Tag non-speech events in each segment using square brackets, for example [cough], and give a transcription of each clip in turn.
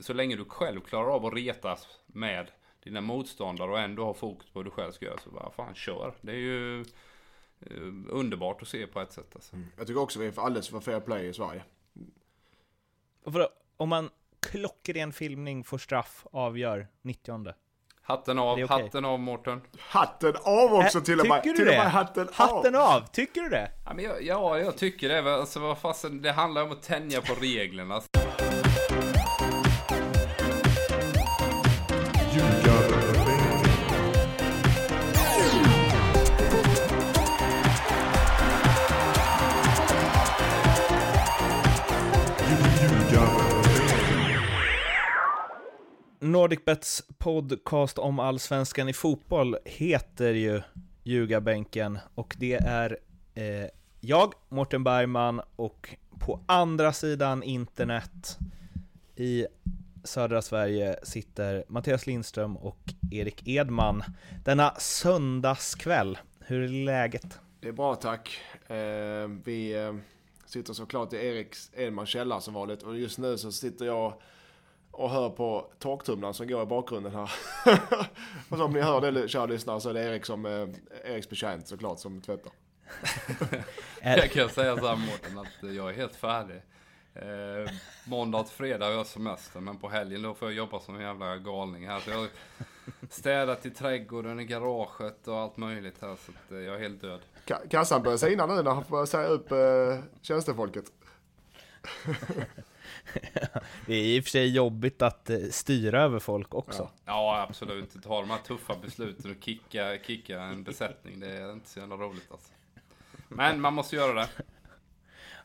så länge du själv klarar av att retas med dina motståndare och ändå har fokus på vad du själv ska göra så bara fan kör. Det är ju eh, underbart att se på ett sätt alltså. Jag tycker också vi är alldeles för fair play i Sverige. För om man klockren filmning får straff avgör 90 Hatten av, okej. hatten av Mårten. Hatten av också Ä- till och med! tycker du det? hatten, Hatten av! av, tycker du det? Ja, men jag, ja, jag tycker det. Alltså, vad fasen, det handlar om att tänja på reglerna. Nordicbets podcast om allsvenskan i fotboll heter ju Ljugarbänken och det är eh, jag, Mårten Bergman och på andra sidan internet i södra Sverige sitter Mattias Lindström och Erik Edman denna söndagskväll. Hur är läget? Det är bra tack. Eh, vi eh, sitter såklart i Eriks Edmans källare som vanligt och just nu så sitter jag och hör på torktumlaren som går i bakgrunden här. [laughs] och som ni hör det kära lyssnare så är det Erik som, eh, Eriks betjänt såklart som tvättar. [laughs] Jag kan säga så här Mårten, att jag är helt färdig. Eh, måndag till fredag har jag semester, men på helgen då får jag jobba som en jävla galning här. Så jag har städat i trädgården, i garaget och allt möjligt här, så att eh, jag är helt död. Ka- kassan börjar sina nu när han får säga upp eh, tjänstefolket. [laughs] [laughs] Det är i och för sig jobbigt att eh, styra över folk också. Ja, absolut. Ta de här tuffa besluten och kicka, kicka en besättning, det är inte så jävla roligt alltså. Men man måste göra det.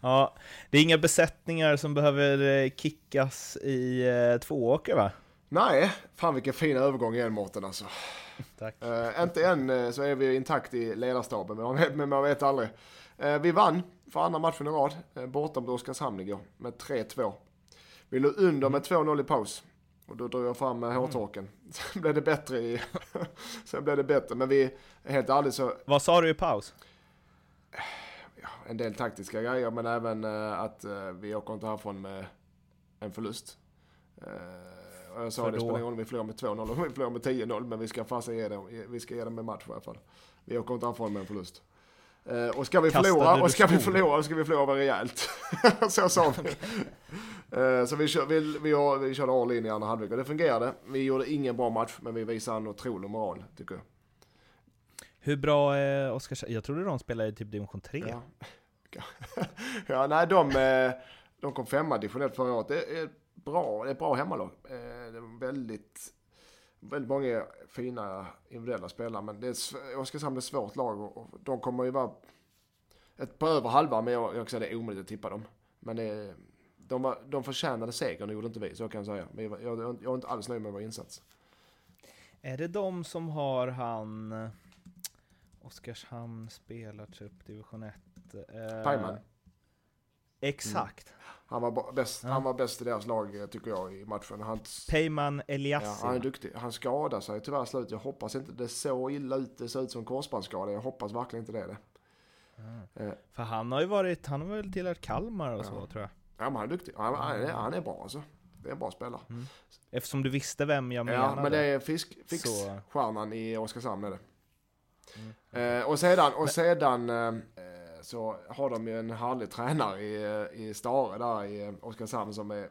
Ja, det är inga besättningar som behöver eh, kickas i eh, tvååker va? Nej, fan vilken fin övergång igen Mårten alltså. Tack. Eh, inte än så är vi intakt i ledarstaben, men man vet, men man vet aldrig. Eh, vi vann för andra matchen i rad, eh, borta mot Oskarshamn igår, med 3-2. Vi låg under med 2-0 i paus. Och då drog jag fram eh, hårtorken. [laughs] Sen blev det bättre i... [laughs] Sen blev det bättre, men vi, helt ärligt så, Vad sa du i paus? ja, en del taktiska grejer, men även eh, att eh, vi åker inte härifrån med en förlust. Och jag sa För det spelar ingen roll om vi förlorar med 2-0 eller om vi förlorar med 10-0, men vi ska fasen ge dem, vi ska ge dem en match i alla fall. Vi åker inte härifrån med en förlust. Eh, och ska vi förlora, och ska vi förlora, då ska vi förlora rejält. [laughs] så sa vi. [laughs] Eh, så vi, kör, vi, vi, har- vi körde all in i andra halvlek och det fungerade. Vi gjorde ingen bra match, men vi visade en otrolig moral, tycker jag. Hur bra är Oskarshamn? Jag trodde de spelade i typ division 3. Ja, [laughs] ja nej, de, eh, de kom femma divisionellt förra året. Det är bra, det är ett bra hemmalag. Det är väldigt, väldigt många fina individuella spelare, men det är, Oskarshamn är ett svårt lag och de kommer ju vara ett på över halva, men jag, jag säga det är omöjligt att tippa dem. Men det, de, var, de förtjänade segern, det gjorde inte vi, så kan jag säga. Men jag, jag, jag är inte alls nöjd med vår insats. Är det de som har han... Oskarshamn spelar trupp division 1? Eh, Pajman. Exakt. Han var, bäst, Ja. han var bäst i deras lag, eh, tycker jag, i matchen. Han, Peyman Ja, Eliassi. han är duktig. Han skadade sig tyvärr i slutet. Jag hoppas inte det så illa ut. Det ser ut som korsbandsskada. Jag hoppas verkligen inte det. det. Eh, För han har ju varit, han har väl tillhört Kalmar och så tror jag. Ja, men han är duktig. Han, han, är, han är bra alltså. Det är en bra spelare. Eftersom du visste vem jag menade. Ja, men det är fisk, Så- fixstjärnan i Oskarshamn är det. Eh, och sedan, och sedan eh, så har de ju en härlig tränare i, i Stare där i Oskarshamn som är...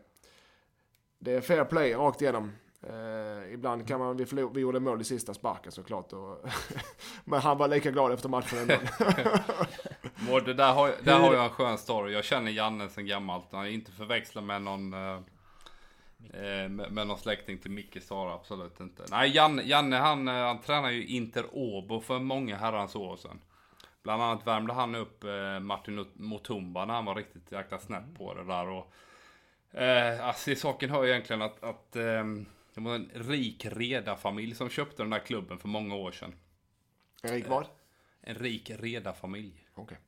Det är fair play rakt igenom. Eh, ibland kan man, vi, förlor, vi gjorde mål i sista sparken såklart. Och [laughs] men han var lika glad efter matchen ändå. [laughs] Det där, har, där har jag en skön story. Jag känner Janne sen gammalt. Han är inte förväxla med någon, eh, eh, med, med någon släkting till Micke Sara, absolut inte. Nej, Janne, Janne han, eh, han tränar ju Inter Åbo för många herrans år sedan. Bland annat värmde han upp eh, Martin Mutumba när han var riktigt jäkla snett på det där. Och, eh, alltså, i saken hör egentligen att, att eh, det var en rik redarfamilj som köpte den där klubben för många år sedan. Erik vad? En rik redarfamilj. Okej.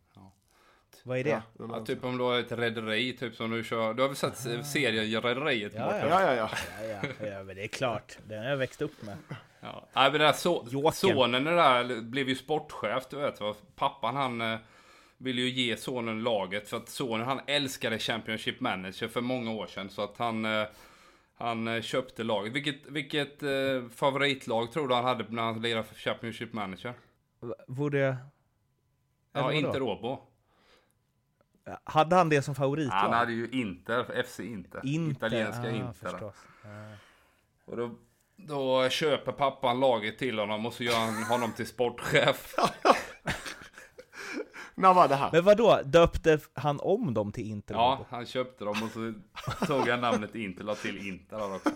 Vad är det? Ja, Ja, typ om du har ett rederi, typ som du kör. Du har väl sett Ah. serien Rederiet? Ja, ja, ja. ja. Ja, ja, ja, men det är klart. Den har jag växt upp med. Ja. Nej, men den där so sonen det där blev ju sportchef, du vet. Va? Pappan han eh, ville ju ge sonen laget för att sonen han älskade Championship Manager för många år sedan. Så att han, eh, Han eh, köpte laget. Vilket, vilket favoritlag tror du han hade när han lirade för Championship Manager? Vore... eller Ja, vadå? Inter Åbo. Hade han det som favoritlag? Han hade ju Inter, FC Inter. Inter, Italienska ah, Inter. Och då, då köper pappan laget till honom och så gör han honom till sportchef. [laughs] När var det här? Men vad då? döpte han om dem till Inter? Ja, han köpte dem och så tog han namnet Inter, la till Inter där också.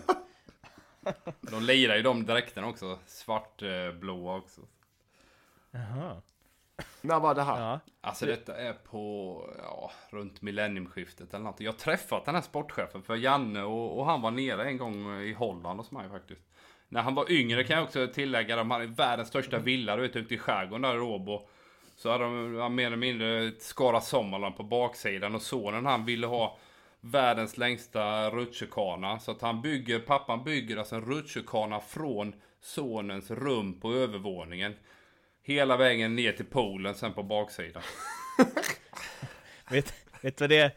De lirar ju de dräkterna också, svartblåa också. Jaha. När var det här? Ja. Alltså detta är på, ja, runt millenniumskiftet eller något. Jag har träffat den här sportchefen för Janne och, och han var nere en gång i Holland hos mig faktiskt. När han var yngre kan jag också tillägga, de hade världens största villa du vet, ute i skärgården där i Åbo. Så hade de mer eller mindre Skara Sommarland på baksidan och sonen han ville ha världens längsta rutschkana. Så att han bygger, pappan bygger alltså en rutschkana från sonens rum på övervåningen. Hela vägen ner till poolen sen på baksidan. [laughs] Vet, vet du vad det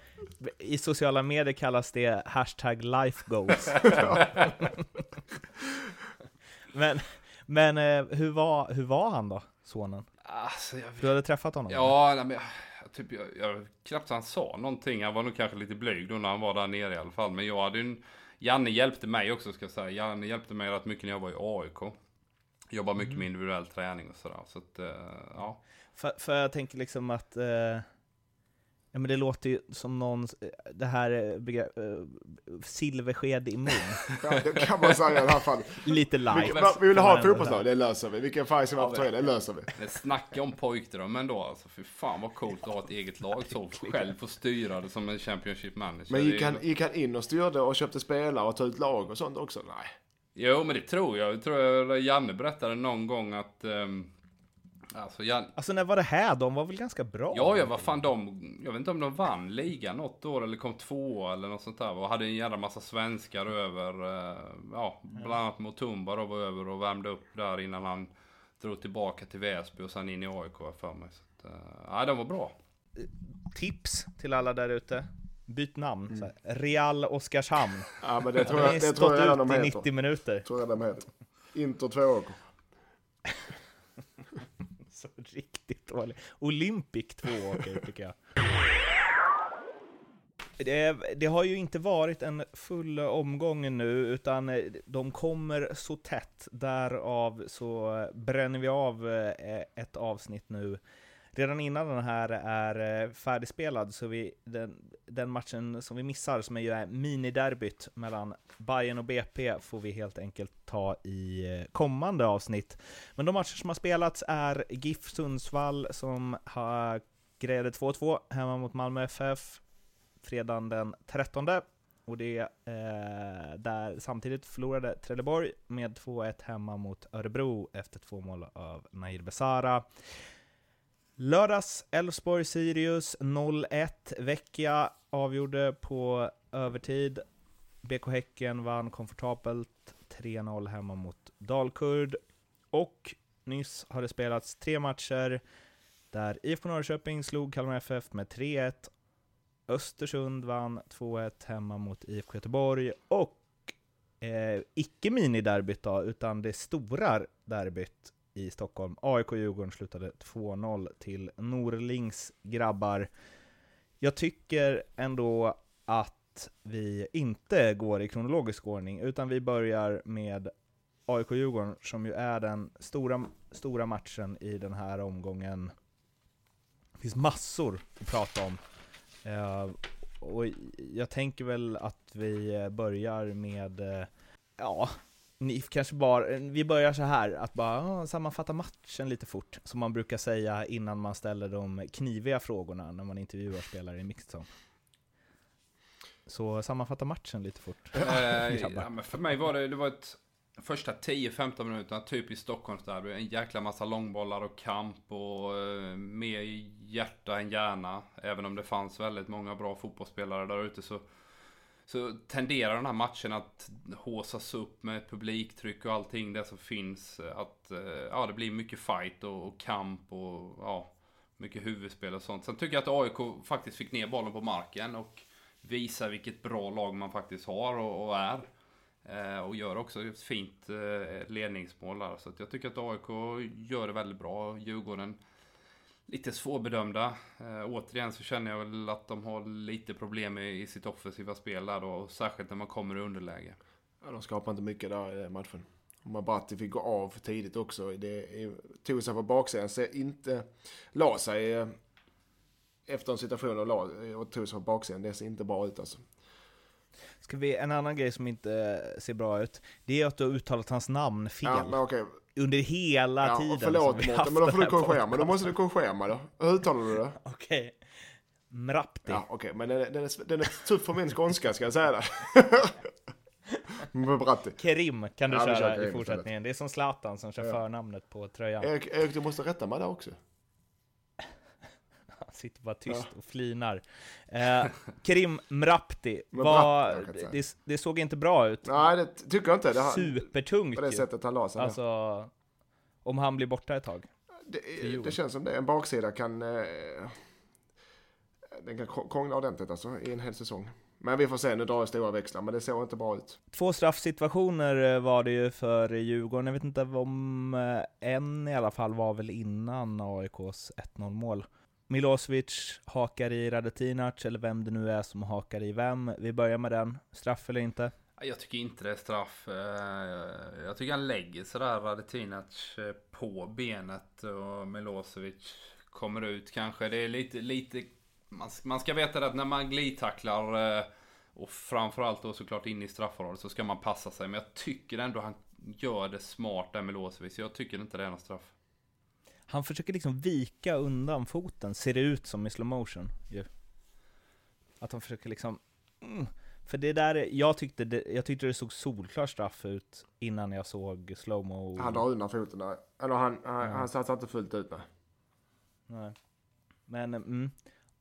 I sociala medier kallas det hashtag life goals. [laughs] [laughs] men men eh, hur, var, hur var han då, sonen? Alltså jag Du hade träffat honom? Ja, nej, men jag, typ, jag, jag, knappt han sa någonting. Han var nog kanske lite blyg då när han var där nere i alla fall. Men jag hade en, Janne hjälpte mig också ska jag säga. Janne hjälpte mig rätt mycket när jag var i AIK. Jobbar mycket med individuell träning och sådär. Så att, eh, ja. För, för jag tänker liksom att eh, Ja men det låter ju som någon, det här eh, begrepp, eh, silversked i mun. [laughs] Ja, det kan man säga i alla fall. Lite light. Vi vill ha ett fotbollslag, det löser vi. Vilken färg ska vi ha på tröjan, det löser vi. Men snacka om pojkdröm ändå alltså. Fy fan vad coolt att ha ett eget lag så. Själv få styra det som en Championship manager. Men gick han, gick han in och styrde och köpte spelare och tog ut lag och sånt också? Nej. Jo men det tror jag. Jag tror jag Janne berättade någon gång att... ehm, alltså Jan... Alltså när var det här? De var väl ganska bra? Ja, ja, vad fan de... Jag vet inte om de vann ligan något år eller kom två eller något sånt där. Och hade en jävla massa svenskar över. eh, Ja, bland annat Mutumba då var över och värmde upp där innan han drog tillbaka till Väsby och sen in i AIK för mig. Så att, eh, ja, de var bra. Tips till alla där ute. Byt namn. Så här. Real Oskarshamn. [laughs] Ja, men det tror jag, det tror jag redan de ut i heter. 90 minuter. Tror jag de heter. [laughs] Inter två år. [laughs] Så riktigt dåligt. Olympic två åker tycker jag. Det, det har ju inte varit en full omgång nu, utan eh, de kommer så tätt. Därav så bränner vi av eh, ett avsnitt nu. Redan innan den här är eh, färdigspelad, så vi, den, den matchen som vi missar, som är ju är miniderbyt mellan Bayern och BP, får vi helt enkelt ta i eh, kommande avsnitt. Men de matcher som har spelats är GIF Sundsvall som har grejade 2-2 hemma mot Malmö FF fredagen den 13. Och det eh, där samtidigt förlorade Trelleborg med 2-1 hemma mot Örebro efter två mål av Nair Besara. Lördags Elfsborg-Sirius 0-1. Vecchia avgjorde på övertid. BK Häcken vann komfortabelt 3-0 hemma mot Dalkurd. Och nyss har det spelats tre matcher där IFK Norrköping slog Kalmar FF med 3-1. Östersund vann 2-1 hemma mot IFK Göteborg. Och eh, icke miniderbyt då, utan det stora derbyt i Stockholm. AIK-Djurgården slutade 2-0 till Norlings grabbar. Jag tycker ändå att vi inte går i kronologisk ordning, utan vi börjar med AIK-Djurgården, som ju är den stora, stora matchen i den här omgången. Det finns massor att prata om. Uh, och jag tänker väl att vi börjar med, uh, ja, ni kanske bara, vi börjar så här, att bara sammanfatta matchen lite fort, som man brukar säga innan man ställer de kniviga frågorna när man intervjuar spelare i mixed zone. Så sammanfatta matchen lite fort. Eh, [laughs] ja, för mig var det, det var ett första 10-15 minuterna, typ i Stockholmsderby. En jäkla massa långbollar och kamp och eh, mer hjärta än hjärna. Även om det fanns väldigt många bra fotbollsspelare där ute så, så tenderar den här matchen att håsas upp med publiktryck och allting det som finns. Eh, att eh, ja, det blir mycket fight och, och kamp och ja, mycket huvudspel och sånt. Sen tycker jag att AIK faktiskt fick ner bollen på marken och visar vilket bra lag man faktiskt har och, och är. Eh, och gör också ett fint eh, ledningsmål där. Så att jag tycker att AIK gör det väldigt bra. Djurgården lite svårbedömda. Eh, återigen så känner jag väl att de har lite problem i, i sitt offensiva spel där då. Och särskilt när man kommer i underläge. Ja, de skapar inte mycket där i den matchen. Mabatti fick gå av för tidigt också. Det tog sig på baksidan, så inte la sig eh, efter en situation och, la, och tog sig på baksidan. Det ser inte bra ut alltså. Ska vi, en annan grej som inte ser bra ut, det är att du har uttalat hans namn fel. Ja, men okej. Under hela Ja, tiden förlåt som vi Mårten, men då får du korrigera mig. Då måste du korrigera mig då. Hur uttalar du det? Okej. Mrapti. Ja, okej, men den är, den, är, den är tuff för min skånska, ska jag säga det. [laughs] Mabatti. Kerim kan du Ja, köra i fortsättningen. Det är som Zlatan som kör Ja. förnamnet på tröjan. Erik, Erik, du måste rätta mig där också. Sitter bara tyst och flinar. Eh, [laughs] Kerim Mrapti, var, det, det såg inte bra ut. Nej, det tycker jag inte. Det, har- Supertungt på det sättet han la sig. Alltså, om han blir borta ett tag. Det, det känns som det. En baksida kan... Eh, den kan krång- krångla ordentligt alltså i en hel säsong. Men vi får se, nu drar jag stora växlar, men det såg inte bra ut. Två straffsituationer eh, var det ju för Djurgården. Jag vet inte om eh, en i alla fall var väl innan AIKs 1-0 mål. Milosevic hakar i Radetinac, eller vem det nu är som hakar i vem. Vi börjar med den. Straff eller inte? Jag tycker inte det är straff. Eh, jag tycker han lägger sådär Radetinac eh, på benet och Milosevic kommer ut kanske. Det är lite, lite man, ska veta det att när man glidtacklar eh, och framförallt då såklart in i straffområdet så ska man passa sig. Men jag tycker ändå han gör det smart där Milosevic. Jag tycker inte det är någon straff. Han försöker liksom vika undan foten, ser det ut som i slow motion ju. Att han försöker liksom... Mm. För det där, är- jag tyckte det, jag tyckte det såg solklar straff ut innan jag såg slowmo. Han drar undan foten där. Eller han, han, Ja. han satsar inte fullt ut nej. Nej. Men mm.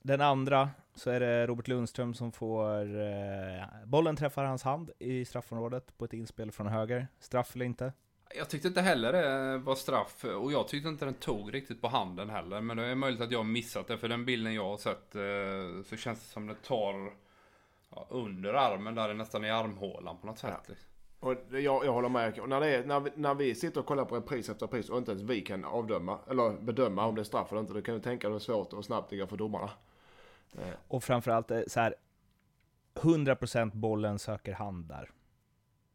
den andra så är det Robert Lundström som får... Eh, bollen träffar hans hand i straffområdet på ett inspel från höger. Straff eller inte? Jag tyckte inte heller det var straff och jag tyckte inte den tog riktigt på handen heller. Men det är möjligt att jag har missat det för den bilden jag har sett eh, så känns det som det tar ja, under armen där, nästan i armhålan på något sätt. Ja. liksom. Och det, jag, jag håller med. Och när, det är, när, vi, när vi sitter och kollar på repris efter repris och inte ens vi kan avdöma, eller bedöma om det är straff eller inte. Då kan du tänka dig hur svårt och snabbt det går för domarna. Eh, Och framförallt eh, så här 100% bollen söker hand där.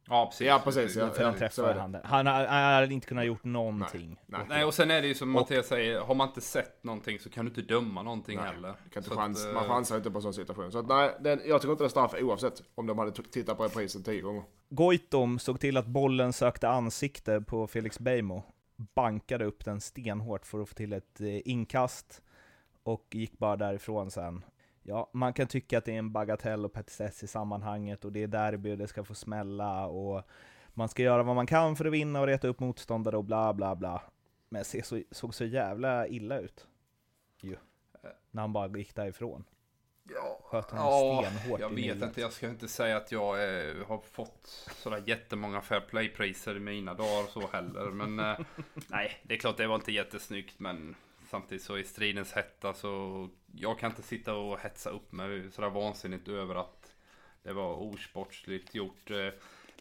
Ja precis. Ja, precis, ja. För den träffar är det. handen. Han, han hade inte kunnat gjort någonting. Nej. Nej och sen är det ju som Mattias säger, har man inte sett någonting så kan du inte döma någonting Nej, heller. kan inte chans, att, eh, man chansar inte på en sån situation. Så att, nej, den, jag tycker inte det är straff oavsett om de hade tittat på reprisen tio gånger. Goitom såg till att bollen sökte ansikte på Felix Beijmo. Bankade upp den stenhårt för att få till ett eh, inkast. Och gick bara därifrån sen. Ja, man kan tycka att det är en bagatell och petitess i sammanhanget och det är derby det ska få smälla och man ska göra vad man kan för att vinna och reta upp motståndare och bla bla bla. Men det så, såg så jävla illa ut. Ju. När han bara gick därifrån. Ja, Sköt honom ja stenhårt jag vet inte. Jag ska inte säga att jag eh, har fått sådär jättemånga fair play-priser i mina dagar så heller. Men eh, [laughs] nej, det är klart det var inte jättesnyggt. Men samtidigt så i stridens hetta så jag kan inte sitta och hetsa upp mig sådär vansinnigt över att det var osportsligt gjort. Eh,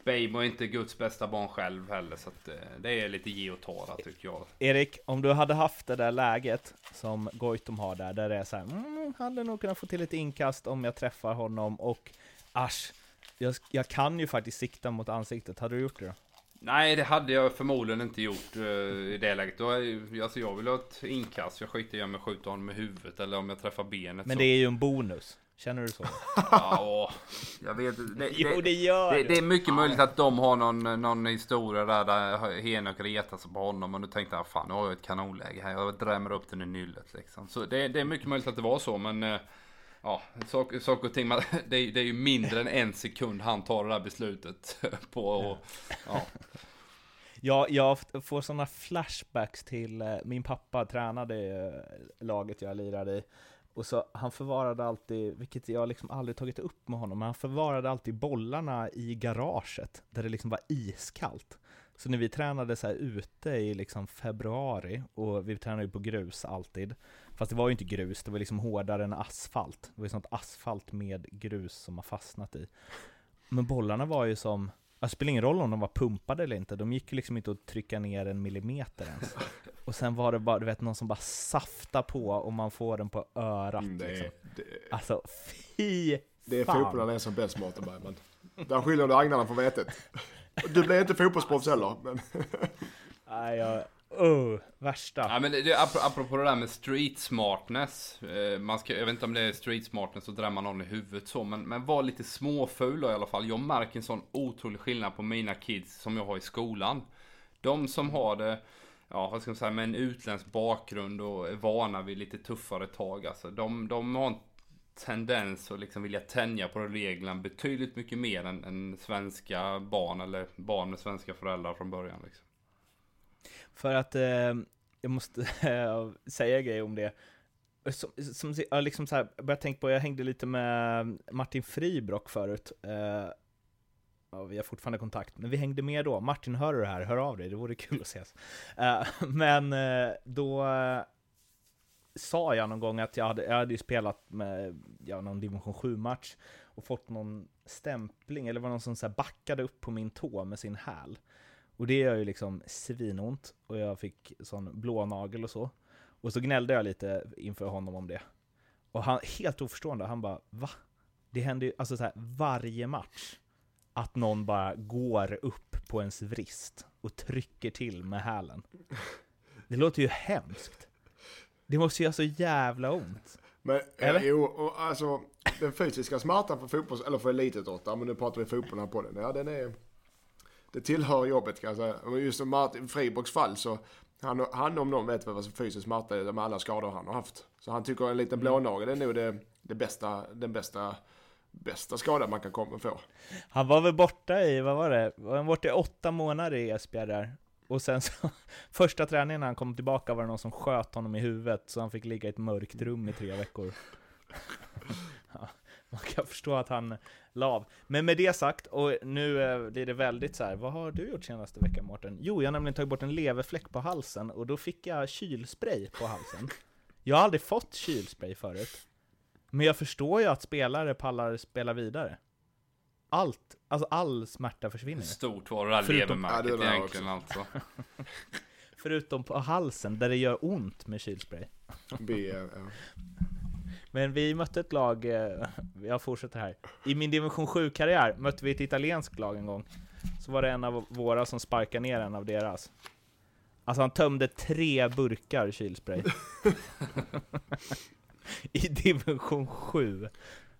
Bejmo är inte Guds bästa barn själv heller så att, eh, det är lite ge och ta tycker jag. Erik, om du hade haft det där läget som Goitom har där, där det är så här, mm, hade nog kunnat få till ett inkast om jag träffar honom och asch, jag, jag kan ju faktiskt sikta mot ansiktet. Hade du gjort det då? Nej, det hade jag förmodligen inte gjort eh, i det läget. Då alltså, jag vill ha ett inkast. Jag skiter i om jag skjuter honom med huvudet eller om jag träffar benet. Men så. det är ju en bonus. Känner du så? [laughs] Ja, jag vet det, jo, det gör det, det är mycket möjligt att de har någon, någon historia där, där Henok retar sig på honom och nu tänkte jag fan nu har jag ett kanonläge här. Jag drämmer upp den i nyllet liksom. Så det, det är mycket möjligt att det var så men eh, Ja, saker sak och ting, man, [laughs] det, är, det är ju mindre än en sekund han tar det där beslutet [laughs] på och, ja. Ja, jag får sådana flashbacks till, eh, min pappa tränade eh, laget jag lirade i. Och så han förvarade alltid, vilket jag liksom aldrig tagit upp med honom, men han förvarade alltid bollarna i garaget, där det liksom var iskallt. Så när vi tränade så här ute i liksom februari, och vi tränade ju på grus alltid, fast det var ju inte grus, det var liksom hårdare än asfalt. Det var ju sånt asfalt med grus som har fastnat i. Men bollarna var ju som, Det spelar ingen roll om de var pumpade eller inte, de gick ju liksom inte att trycka ner en millimeter ens. [laughs] Och sen var det bara, du vet, någon som bara saftar på och man får den på örat det, liksom. det, Alltså, fy det är fotbollen är som bäst Mårten Bergman. Där skiljer du agnarna från vetet. Du blir inte fotbollsproffs heller, men Nej, jag, Oh, värsta. Ja, men det, apropå det där med street smartness. Eh, man ska, jag vet inte om det är street smartness att drämma någon i huvudet så, men, men var lite småful då i alla fall. Jag märker en sån otrolig skillnad på mina kids som jag har i skolan. De som har det, ja vad ska man säga, med en utländsk bakgrund och är vana vid lite tuffare tag. Alltså, de, de har en tendens att liksom vilja tänja på reglerna betydligt mycket mer än, än svenska barn eller barn med svenska föräldrar från början. Liksom. För att eh, jag måste [laughs] säga grejer om det. Som, som jag liksom så här, jag började tänka på, jag hängde lite med Martin Fribrock förut. Eh, ja, vi har fortfarande kontakt, men vi hängde med då. Martin, hör du det här? Hör av dig, det vore kul att ses. Eh, [laughs] men eh, då eh, sa jag någon gång att jag hade, jag hade ju spelat med ja, någon division 7-match och fått någon stämpling, eller var någon som så här backade upp på min tå med sin häl. Och det gör ju liksom svinont och jag fick sån blå nagel och så. Och så gnällde jag lite inför honom om det. Och han, helt oförstående, han bara va? Det händer ju alltså så här, varje match att någon bara går upp på ens vrist och trycker till med hälen. Det låter ju hemskt. Det måste ju göra så jävla ont. Men Eller? eh, jo, och alltså den fysiska smärtan för fotbolls, eller för elitidrottare, men nu pratar vi fotboll här på den. Ja, den är, det tillhör jobbet kan jag säga. Och just som Martin Friboks fall så, han, han om någon vet vad som fysisk smärta är med alla skador han har haft. Så han tycker en liten blånagel är nog det, det bästa, den bästa, bästa skada man kan komma få. Han var väl borta i, vad var det? Var han borta i åtta månader i Esbjerg där? Och sen så, [laughs] första träningen när han kom tillbaka var det någon som sköt honom i huvudet, så han fick ligga i ett mörkt rum i tre veckor. [laughs] [laughs] Ja, man kan förstå att han la av. Men med det sagt, och nu eh, blir det väldigt så här, vad har du gjort senaste veckan Mårten? Jo, jag har nämligen tagit bort en leverfläck på halsen, och då fick jag kylspray på halsen. Jag har aldrig fått kylspray förut. Men jag förstår ju att spelare pallar spela vidare. Allt, alltså all smärta försvinner. Stort var det där Förutom- Ja, levermärket det där egentligen alltså. [laughs] Förutom på halsen, där det gör ont med kylspray. Eh, ja. Men vi mötte ett lag, eh, [laughs] jag fortsätter här. I min division 7-karriär mötte vi ett italienskt lag en gång. Så var det en av våra som sparkade ner en av deras. Alltså han tömde tre burkar kylspray. [laughs] I division 7.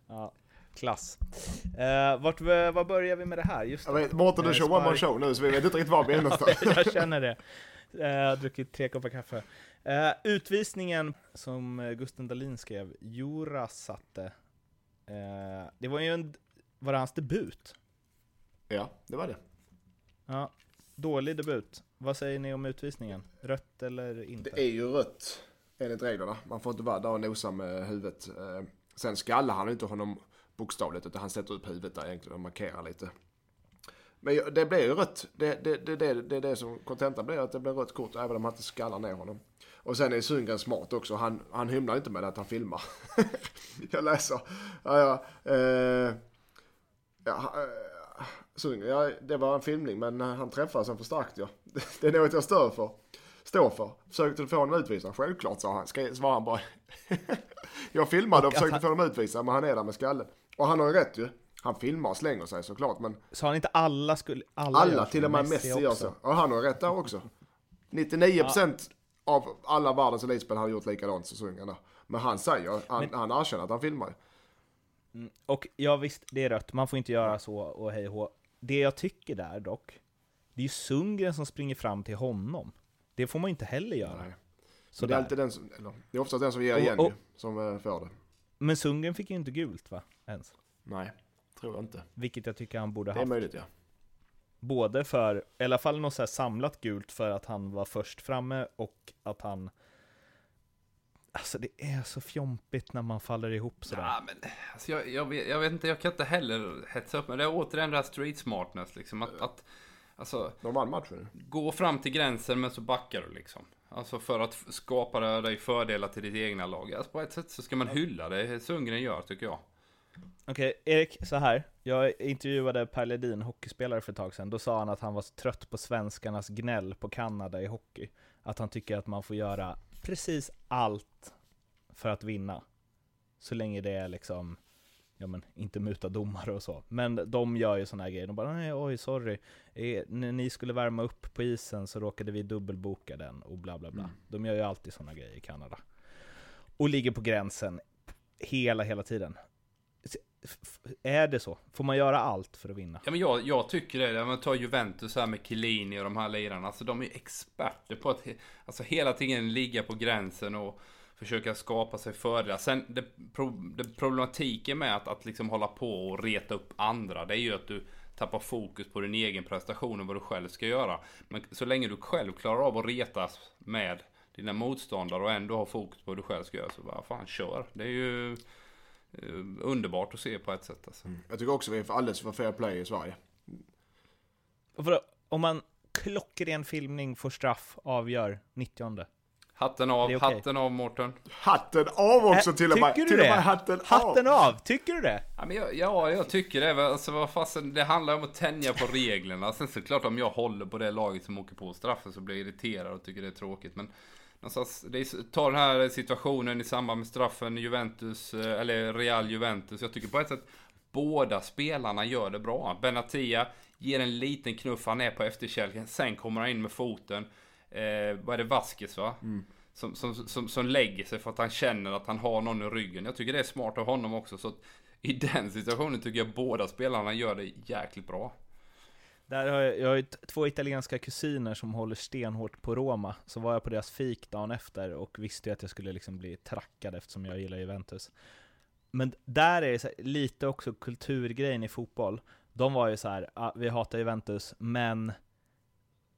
Ja, klass. Eh, vart, vad börjar vi med det här? Just det. Mårten du Eh, kör one man show nu så vi vet inte riktigt var vi är [laughs] någonstans. jag känner det. Eh, Jag har druckit tre koppar kaffe. Eh, utvisningen som eh, Gusten Dahlin skrev, Jura satte. Eh, det var ju en, var det hans debut? Ja, det var det. Ja, dålig debut. Vad säger ni om utvisningen? Rött eller inte? Det är ju rött enligt reglerna. Man får inte vara där och nosa med huvudet. Sen skallar han inte honom bokstavligt utan han sätter upp huvudet där egentligen och markerar lite. Men det blir ju rött. Det, det, det, det, det är det som kontentan blir, att det blir rött kort även om han inte skallar ner honom. Och sen är Sundgren smart också. Han, han hymlar inte med att han filmar. [laughs] Jag läser. Ja, ja. Eh, ja, eh, Sundgren, ja, det var en filmning men han träffade sen för starkt ja. [laughs] Det är något jag stör för. Står för. Försökte få honom utvisad? Självklart sa han. Ska, svarade han bara. [laughs] jag filmade och, Och försökte han- få honom utvisad men han är där med skallen. Och han har ju rätt ju. Han filmar och slänger sig såklart men Sa han inte alla skulle... Alla, alla, gör till och med Messi gör också. så. Och han har rätt där också. 99% av alla världens elitspel har gjort likadant där. Men han säger, han, han erkänner att han filmar ju. Och ja visst, det är rött, man får inte göra så och hej och hå. Det jag tycker där dock, det är ju Sundgren som springer fram till honom. Det får man inte heller göra. Nej. Så det är alltid den som, eller, det är oftast den som ger Och- igen och- ju, som eh, får det. Men Sundgren fick ju inte gult va? Ens. Nej, tror jag inte. Vilket jag tycker han borde Det är ha. möjligt ja. Både för, i alla fall något så här samlat gult för att han var först framme och att han Alltså det är så fjompigt när man faller ihop sådär. Ja, men, alltså, jag, jag, vet, jag vet inte, jag kan inte heller hetsa upp mig. Det är återigen det här street smartness liksom. Att, att alltså, De vann matchen. gå fram till gränsen men så backar du liksom. Alltså för att skapa dig fördelar till ditt egna lag. Alltså, på ett sätt så ska man hylla det Sundgren gör tycker jag. Okej, Erik, så här. Jag intervjuade Per Ledin, hockeyspelare, för ett tag sedan. Då sa han att han var trött på svenskarnas gnäll på Kanada i hockey. Att han tycker att man får göra precis allt för att vinna. Så länge det är liksom, ja men inte muta domare och så. Men de gör ju såna här grejer. De bara, nej oj sorry. Eh, när ni skulle värma upp på isen så råkade vi dubbelboka den och bla bla bla. Mm. De gör ju alltid såna grejer i Kanada. Och ligger på gränsen hela, hela tiden. Är det så? Får man göra allt för att vinna? Ja men jag, jag tycker det. Om man tar Juventus här med Chiellini och de här lirarna. Alltså de är experter på att alltså, hela tiden ligga på gränsen och försöka skapa sig fördelar. Sen det, pro, det problematiken med att, att liksom hålla på och reta upp andra. Det är ju att du tappar fokus på din egen prestation och vad du själv ska göra. Men så länge du själv klarar av att retas med dina motståndare och ändå har fokus på vad du själv ska göra. Så bara fan kör. Det är ju underbart att se på ett sätt alltså. Jag tycker också vi är alldeles för fair play i Sverige. Och för, om man klockren filmning får straff avgör 90 Hatten av, okej. hatten av Mårten. Hatten av också Ä- till och med. tycker du till och med det? hatten, Hatten av. av! Tycker du det? Ja, men jag, ja, jag tycker det. Alltså, vad fasen, det handlar om att tänja på reglerna. Sen såklart om jag håller på det laget som åker på straffen så blir jag irriterad och tycker det är tråkigt. Men någonstans, det är, ta den här situationen i samband med straffen Juventus, eh, eller Real Juventus. Jag tycker på ett sätt båda spelarna gör det bra. Benatia ger en liten knuff, han är på efterkälken. Sen kommer han in med foten. Eh, vad är det, Vasquez va? Som, som, som, som lägger sig för att han känner att han har någon i ryggen. Jag tycker det är smart av honom också. Så i den situationen tycker jag båda spelarna gör det jäkligt bra. Där har jag, jag har ju två italienska kusiner som håller stenhårt på Roma. Så var jag på deras fik dagen efter och visste ju att jag skulle liksom bli trackad eftersom jag gillar Juventus. Men där är det här, lite också kulturgrejen i fotboll. De var ju så här, ah, vi hatar Juventus, men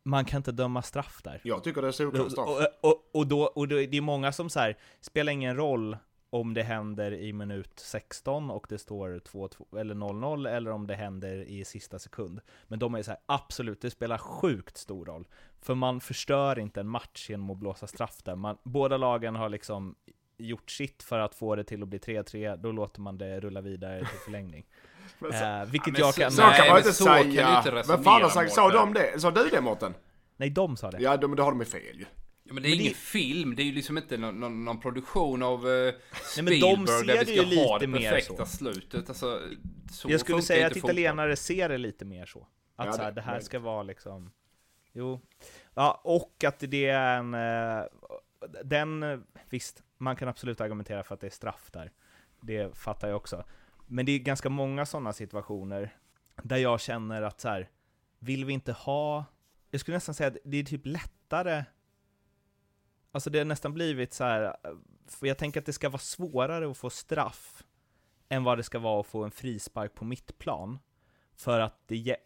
man kan inte döma straff där. Jag tycker det är solklart straff. Och, och, och, då, och då, det är många som så här, spelar ingen roll om det händer i minut 16 och det står 2-2 eller 0-0 eller om det händer i sista sekund. Men de är så här, absolut, det spelar sjukt stor roll. För man förstör inte en match genom att blåsa straff där. Man, båda lagen har liksom gjort sitt för att få det till att bli 3-3, då låter man det rulla vidare till förlängning. [laughs] Men så, eh, vilket men jag så- kan... så Nej, kan man men inte kan säga. inte Men fan har sagt, sa de det? Sa du det Mårten? Nej, de sa det. Ja, de, då har de ju fel ju. Ja, men det är Men det- ingen film, det är ju liksom inte någon, någon, någon produktion av uh, men de Spielberg ser där det vi ju ska ha lite det mer perfekta så. slutet. Alltså, så Jag skulle säga att italienare ser det lite mer så. Att Ja, så här, det- det här ska vara liksom... Jo. Ja, och att det är en... eh, Den... Visst, man kan absolut argumentera för att det är straff där. Det fattar jag också. Men det är ganska många sådana situationer där jag känner att så här, vill vi inte ha... Jag skulle nästan säga att det är typ lättare... Alltså det har nästan blivit så här... För jag tänker att det ska vara svårare att få straff än vad det ska vara att få en frispark på mittplan. För att det,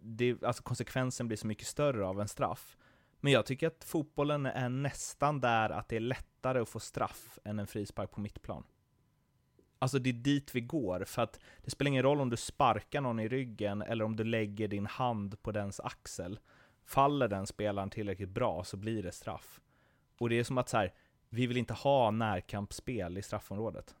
det, alltså konsekvensen blir så mycket större av en straff. Men jag tycker att fotbollen är nästan där att det är lättare att få straff än en frispark på mittplan. Alltså det är dit vi går, för att det spelar ingen roll om du sparkar någon i ryggen eller om du lägger din hand på dens axel. Faller den spelaren tillräckligt bra så blir det straff. Och det är som att så här, vi vill inte ha närkampsspel i straffområdet.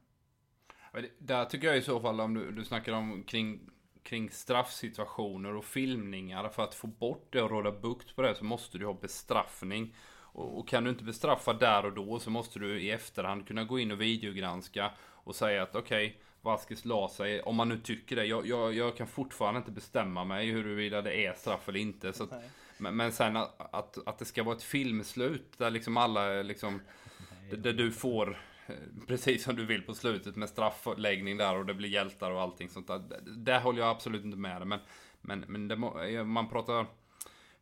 Där tycker jag i så fall om du, du snackar om kring, kring straffsituationer och filmningar. För att få bort det och råda bukt på det så måste du ha bestraffning. Och, och kan du inte bestraffa där och då så måste du i efterhand kunna gå in och videogranska och säga att okej, Vasquez la sig, om man nu tycker det. Jag, jag, jag kan fortfarande inte bestämma mig huruvida det är straff eller inte. Så att, men, men sen att, att, att det ska vara ett filmslut där liksom alla liksom, där, där du får eh, precis som du vill på slutet med straffläggning där och det blir hjältar och allting sånt där. Där- Där håller jag absolut inte med dig. Men, men, men det må, eh, man pratar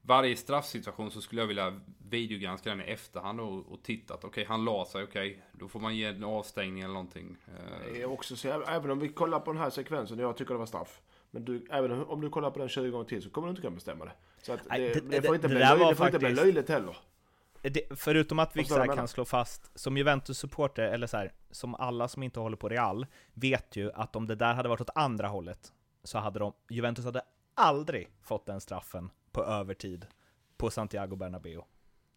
varje straffsituation så skulle jag vilja videogranska den i efterhand och, och titta att okej, han la sig, okej, då får man ge en avstängning eller någonting. Eh, Det är också så, även om vi kollar på den här sekvensen och jag tycker det var straff. Men du, även om du kollar på den 20 gånger till så kommer du inte kunna bestämma det. Så att Nej, det, det- det, får inte det bli, där löjligt, får inte bli faktiskt- löjligt heller. Det, förutom att vi Förstår så här du vad jag kan slå fast, som Juventus-supporter, eller så här, som alla som inte håller på Real, vet ju att om det där hade varit åt andra hållet, så hade de, Juventus hade aldrig fått den straffen på övertid på Santiago Bernabéu.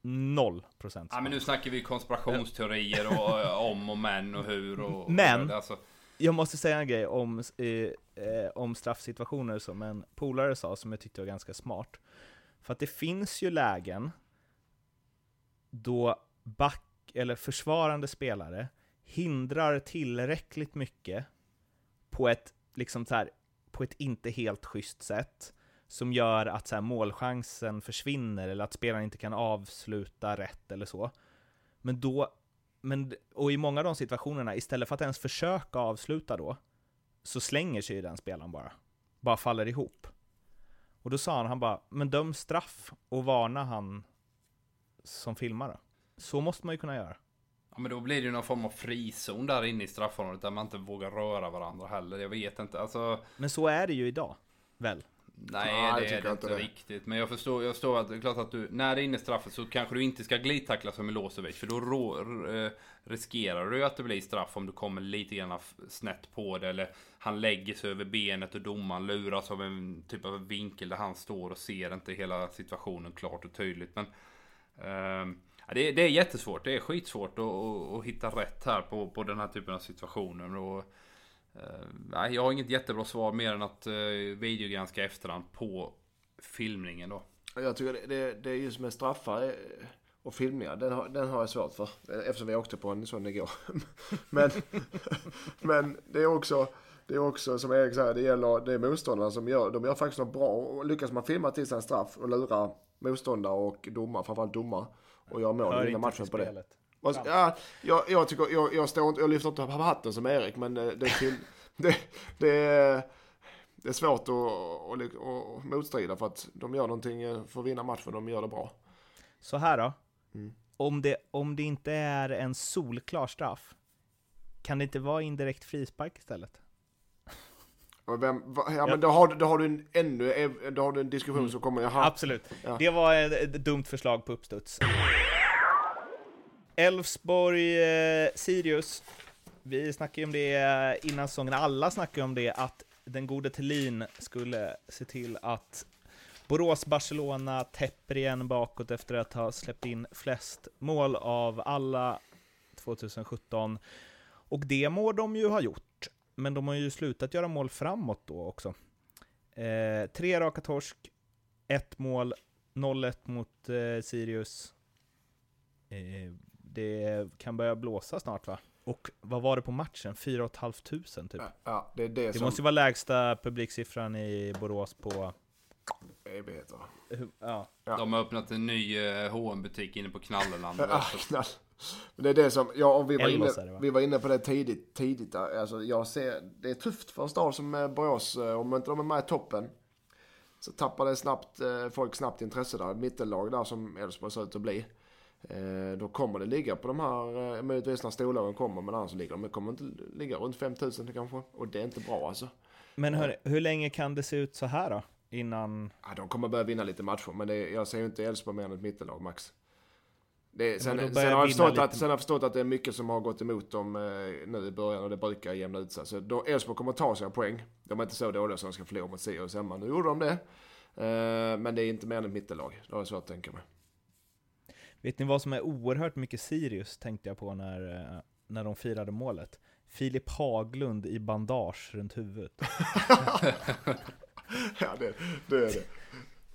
Noll procent. Ja men nu snackar vi konspirationsteorier och [laughs] om och men och hur och... Men- och, alltså, jag måste säga en grej om, eh, om straffsituationer som en polare sa, som jag tyckte var ganska smart. För att det finns ju lägen då back, eller försvarande spelare hindrar tillräckligt mycket på ett, liksom så här, på ett inte helt schysst sätt, som gör att så här, målchansen försvinner, eller att spelaren inte kan avsluta rätt eller så. Men då, men, och i många av de situationerna, istället för att ens försöka avsluta då, så slänger sig ju den spelaren bara. Bara faller ihop. Och då sa han, han bara, men döm straff och varna han som filmar då. Så måste man ju kunna göra. Ja men då blir det ju någon form av frizon där inne i straffområdet där man inte vågar röra varandra heller. Jag vet inte, alltså. Men så är det ju idag, väl? Nej, Nej, det är det inte det. riktigt. Men jag förstår, jag förstår att det är klart att du, när det är inne straffet så kanske du inte ska glidtackla som Milosevic. För då rå, eh, riskerar du att det blir straff om du kommer lite grann snett på det. Eller han lägger sig över benet och domaren luras av en typ av vinkel där han står och ser inte hela situationen klart och tydligt. Men ja, det, är- det är jättesvårt. Det är skitsvårt att, att, att hitta rätt här på, på den här typen av situationer. Och, nej, jag har inget jättebra svar mer än att uh, videogranska efterhand på filmningen då. Jag tycker det, det, det är just med straffar eh, och filmningar, den har, den har jag svårt för. eh, Eftersom vi åkte på en sån igår. [laughs] men, [laughs] men det är också, det är också som Erik säger, det gäller det är motståndarna som gör, de gör faktiskt något bra. Och lyckas man filma till sig en straff och lura motståndare och domare, framförallt domare, och göra mål och vinna matchen på det. Och, ja, jag, jag, tycker, jag, jag, står inte, jag lyfter inte på hatten som Erik, men eh, det, är till, [laughs] det, det, är, det är svårt att, att, att motstrida för att de gör någonting eh, för att vinna matchen, de gör det bra. Så här då. Mm. Om, det, om det inte är en solklar straff, kan det inte vara indirekt frispark istället? Vem, ja, Ja. men då har, då har du en, ännu, då har du en diskussion som kommer, jaha, Absolut. Ja. Det var ett, ett dumt förslag på uppstuds. Elfsborg, eh, Sirius. Vi snackade ju om det eh, innan säsongen, alla snackade om det, att den gode Thelin skulle se till att Borås-Barcelona täpper igen bakåt efter att ha släppt in flest mål av alla 2017. Och det må de ju ha gjort, men de har ju slutat göra mål framåt då också. Eh, tre raka torsk, ett mål, 0-1 mot eh, Sirius. Eh, det kan börja blåsa snart va? Och vad var det på matchen? 4 500 typ? ja, ja, det är det, Det som måste ju vara lägsta publiksiffran i Borås på... evigheter. Ja. Ja. De har öppnat en ny hm butik inne på Knalleland. Ja, [laughs] knall. Men det är det som, ja, och vi var, Ellos inne, va? vi var inne på det tidigt, tidigt. Alltså, jag ser, det är tufft för en stad som eh, Borås, eh, om inte de är med i toppen. Så tappar det snabbt, eh, folk snabbt intresse där. Mittellag där som Elfsborg ser ut att bli. Eh, då kommer det ligga på de här, eh, möjligtvis när storlagen kommer, men annars ligger de, kommer inte ligga runt 5000 kanske. Och det är inte bra alltså. Men hör, hur länge kan det se ut så här då? Innan... Ja, de kommer börja vinna lite matcher, men det, jag ser ju inte Elfsborg mer än ett mittellag max. Det, sen, sen, har jag förstått att, lite. sen har jag förstått att det är mycket som har gått emot dem eh, nu i början och det brukar jämna ut sig. Så Elfsborg kommer ta sina poäng. De är inte så dåliga som de ska förlora mot Sirius hemma. Nu gjorde de det. Eh, men det är inte mer än ett mittellag. Det har jag svårt att tänka mig. Vet ni vad som är oerhört mycket Sirius, tänkte jag på när, eh, när de firade målet? Filip Haglund i bandage runt huvudet. [laughs] ja, det, det är det.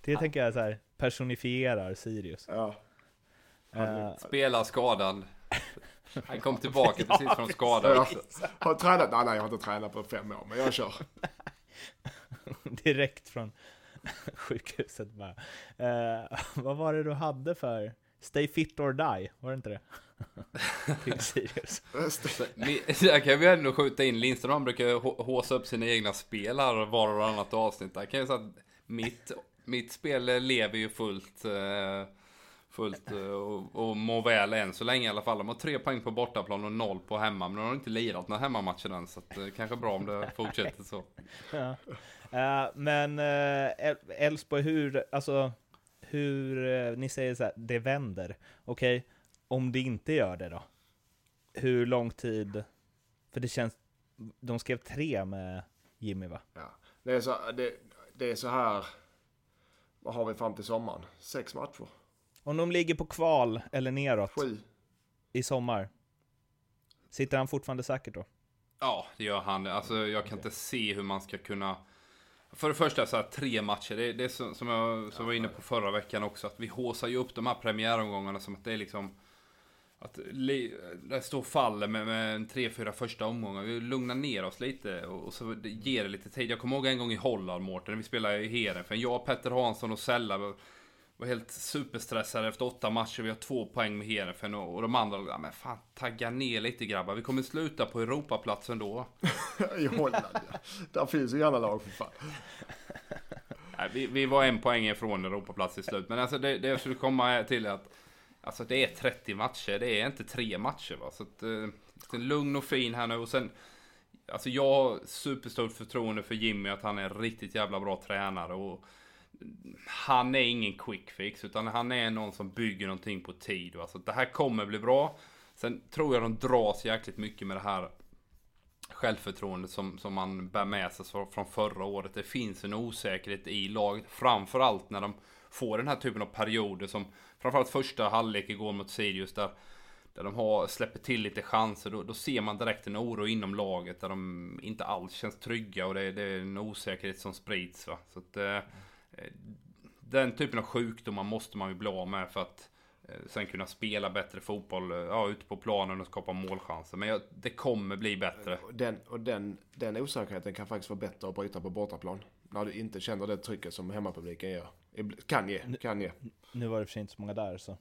Det tänker jag så här personifierar Sirius. Ja. Eh, Spelar skadad. Han kom tillbaka [laughs] precis från skada Jag har tränat, nej, nej jag har inte tränat på fem år, men jag kör. [laughs] direkt från sjukhuset bara. Eh, vad var det du hade för Stay fit or die? Var det inte det? [laughs] Till Sirius. Där kan vi ändå skjuta in Lindström. Han brukar hå- håsa upp sina egna spel här var och varannat avsnitt. Där kan jag säga att mitt, mitt spel lever ju fullt. eh, Fullt eh, och, och mår väl än så länge i alla fall. De har tre poäng på bortaplan och noll på hemma. Men de har inte lirat några hemmamatcher än. Så att, eh, kanske bra om det [laughs] fortsätter så. Ja. Eh, men El- Elfsborg, hur, alltså, hur, eh, ni säger så här, det vänder. Okej, om det inte gör det då? Hur lång tid? För det känns, de skrev tre med Jimmy va? Ja. Det, är så, det, det är så här, vad har vi fram till sommaren? Sex matcher? Om de ligger på kval eller neråt Sju? i sommar, sitter han fortfarande säkert då? Ja, det gör han. Alltså, jag kan inte se hur man ska kunna... För det första, så här, tre matcher. Det, det är som, som jag som var inne på förra veckan också. Att vi håsar ju upp de här premiäromgångarna som att det är liksom... Att det står faller med, med en tre, fyra första omgångar. Vi lugnar ner oss lite och, och så ger det lite tid. Jag kommer ihåg en gång i Holland, Mårten, när vi spelade i Heerenveen. Jag, Petter Hansson och Sella var helt superstressade efter åtta matcher. Vi har två poäng med Heerenveen och, och de andra, ja, men fan tagga ner lite grabbar. Vi kommer sluta på Europaplatsen då. [laughs] I Holland ja. Där finns ju gärna lag för fan. Nej, vi, vi var en poäng ifrån Europaplats i slut. Men alltså det, det jag skulle komma till är att Alltså det är 30 matcher, det är inte tre matcher va. Så att, eh, lugn och fin här nu och sen Alltså jag har superstort förtroende för Jimmy att han är en riktigt jävla bra tränare och han är ingen quick fix utan han är någon som bygger någonting på tid. Va? Så det här kommer bli bra. Sen tror jag de dras jäkligt mycket med det här självförtroendet som, som man bär med sig från förra året. Det finns en osäkerhet i laget. Framförallt när de får den här typen av perioder som framförallt första halvlek igår mot Sirius där, där de har, släpper till lite chanser. Då, då, ser man direkt en oro inom laget där de inte alls känns trygga och det, det är en osäkerhet som sprids. Va? Så att, eh, den typen av sjukdomar måste man ju bli av med för att eh, sen kunna spela bättre fotboll eh, ja, ute på planen och skapa målchanser. Men jag, det kommer bli bättre. Den, och den, den osäkerheten kan faktiskt vara bättre att bryta på bortaplan. När du inte känner det trycket som hemmapubliken gör. Kan ge, kan ge. Nu var det för sig inte så många där så.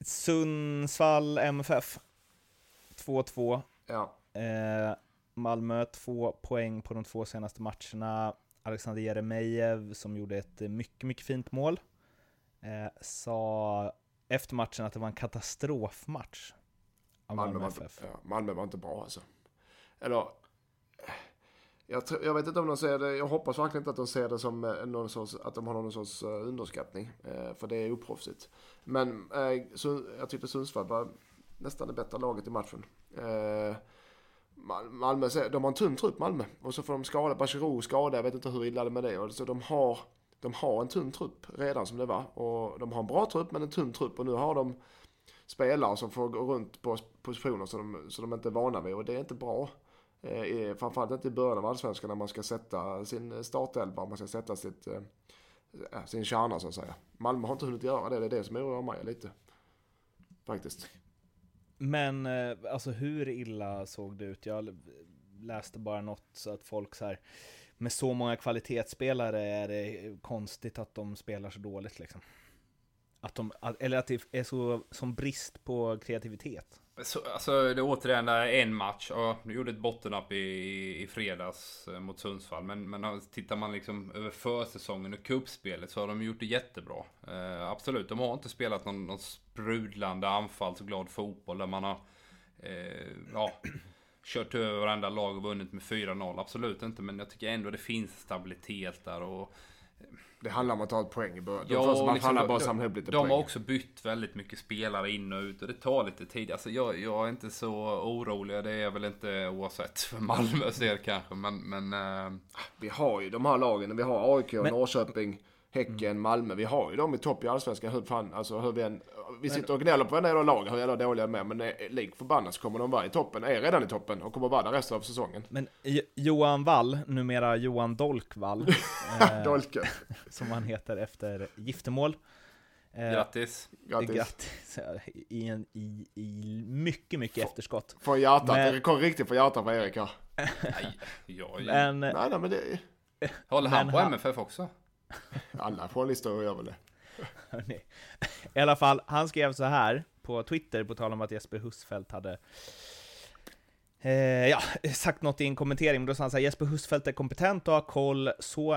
Sundsvall MFF. 2-2. Ja. Eh, Malmö två poäng på de två senaste matcherna. Alexander Jeremejeff som gjorde ett mycket, mycket fint mål. Eh, sa efter matchen att det var en katastrofmatch. Malmö, Malmö, var inte, ja, Malmö var inte bra alltså. Eller jag, jag, vet inte om de ser det, jag hoppas verkligen inte att de ser det som eh, någon sorts, att de har någon sorts eh, underskattning. Eh, för det är oproffsigt. Men så, jag tyckte Sundsvall var nästan det bättre laget i matchen. Malmö, de har en tunn trupp Malmö. Och så får de skada, Bachirou skada, jag vet inte hur illa det är med det. Så de har, de har en tunn trupp redan som det var. Och de har en bra trupp men en tunn trupp. Och nu har de spelare som får gå runt på positioner som de, som de inte är vana vid. Och det är inte bra. Eh, framförallt inte i början av allsvenskan när man ska sätta sin eh, startelva, man ska sätta sitt, eh, sin kärna så att säga. Malmö har inte hunnit göra det, det är det som oroar mig lite. Faktiskt. Men eh, alltså hur illa såg det ut? Jag läste bara något så att folk så här, med så många kvalitetsspelare är det konstigt att de spelar så dåligt liksom. Att de, eller att det är så som brist på kreativitet. Så, alltså det är återigen en match. Ja, de gjorde ett bottennapp i, i fredags eh, mot Sundsvall. Men, men tittar man liksom över försäsongen och kuppspelet så har de gjort det jättebra. Eh, absolut, de har inte spelat någon, någon sprudlande anfallsglad fotboll där man har eh, ja, kört över varenda lag och vunnit med 4-0. Absolut inte, men jag tycker ändå det finns stabilitet där. och det handlar om att ta ett poäng i början. Ja, man liksom, bara samla ihop lite de poäng. har också bytt väldigt mycket spelare in och ut och det tar lite tid. Alltså jag, jag är inte så orolig. Det är jag väl inte oavsett för Malmös del kanske. Men, men äh... Vi har ju de här lagen. Vi har AIK, men... Norrköping. Häcken, mm. Malmö. Vi har ju dem i topp i Allsvenskan. Hur fan, alltså hur vi än, Vi sitter och gnäller på varenda lag hur jävla dåliga de är. Men lik förbannat så kommer de vara i toppen. Är redan i toppen och kommer vara där resten av säsongen. Men Johan Wall, numera Johan Dolkvall. [laughs] eh, som han heter efter giftermål. Eh, grattis. Grattis. grattis. I, en, i, I mycket, mycket F efterskott. Från hjärtat. Men... Det kom riktigt från hjärtat på Erik här. nej, jag, men, nej, nej, men det... Håller han på han... MFF också? Alla journalister gör väl det. I alla fall, han skrev så här på Twitter, på tal om att Jesper Husfeldt hade eh, ja, [laughs] sagt något i en kommentering, men då sa han så här, Jesper Husfeldt är kompetent och har koll, så,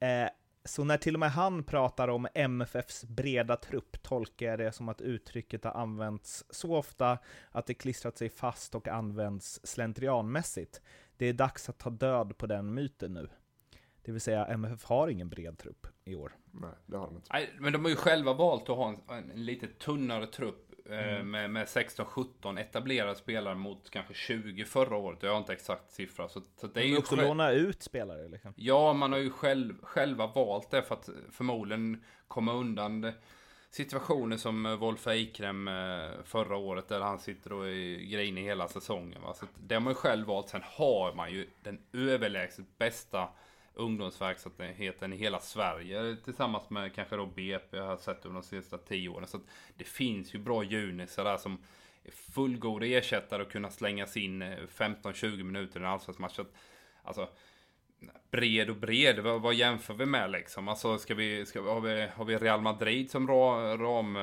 eh, så när till och med han pratar om MFFs breda trupp tolkar jag det som att uttrycket har använts så ofta att det klistrat sig fast och används slentrianmässigt. Det är dags att ta död på den myten nu. Det vill säga MFF har ingen bred trupp i år. Nej, det har de inte. Nej, men de har ju själva valt att ha en, en, lite tunnare trupp eh, mm. med, med 16-17 etablerade spelare mot kanske 20 förra året. Jag har inte exakt siffra. Så, så det är ju också själv... låna ut spelare liksom. Ja, man har ju själv, själva valt det för att förmodligen komma undan det situationer som eh, Wolf Eikrem eh, förra året där han sitter och är grinig hela säsongen. Va? Så det har man ju själv valt. Sen har man ju den överlägset bästa ungdomsverksamheten i hela Sverige tillsammans med kanske då BP jag har sett under de senaste tio åren. Så det finns ju bra junisar där som är fullgoda ersättare och kunna slängas in 15-20 eh, minuter i en allsvensk match. Alltså, bred och bred, vad, vad, jämför vi med liksom? Alltså ska vi, ska, har, vi, har vi Real Madrid som ram, ram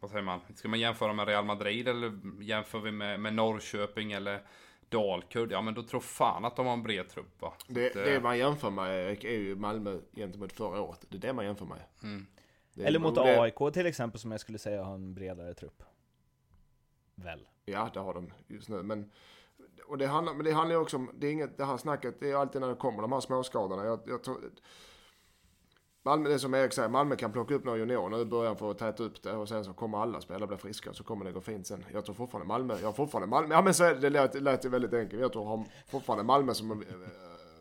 vad säger man? Ska man jämföra med Real Madrid eller jämför vi med, med Norrköping eller Dalkurd? Ja men då tror fan att de har en bred trupp va? Det, att, det man jämför med är ju Malmö gentemot förra året. Det är det man jämför med. Mm. Eller mot det... AIK till exempel som jag skulle säga har en bredare trupp. Väl? Ja, det har de just nu. Men och det handlar, men det handlar ju också om, det är inget, det här snacket, det är alltid när det kommer de här småskadorna. Jag, jag tror, Malmö, det som Erik säger, Malmö kan plocka upp några juniorer nu i början för att täta upp det och sen så kommer alla spelare bli friska så kommer det gå fint sen. Jag tror fortfarande Malmö, jag har fortfarande Malmö, ja men så är det, det lät, lät ju väldigt enkelt. Jag tror har fortfarande Malmö som äh,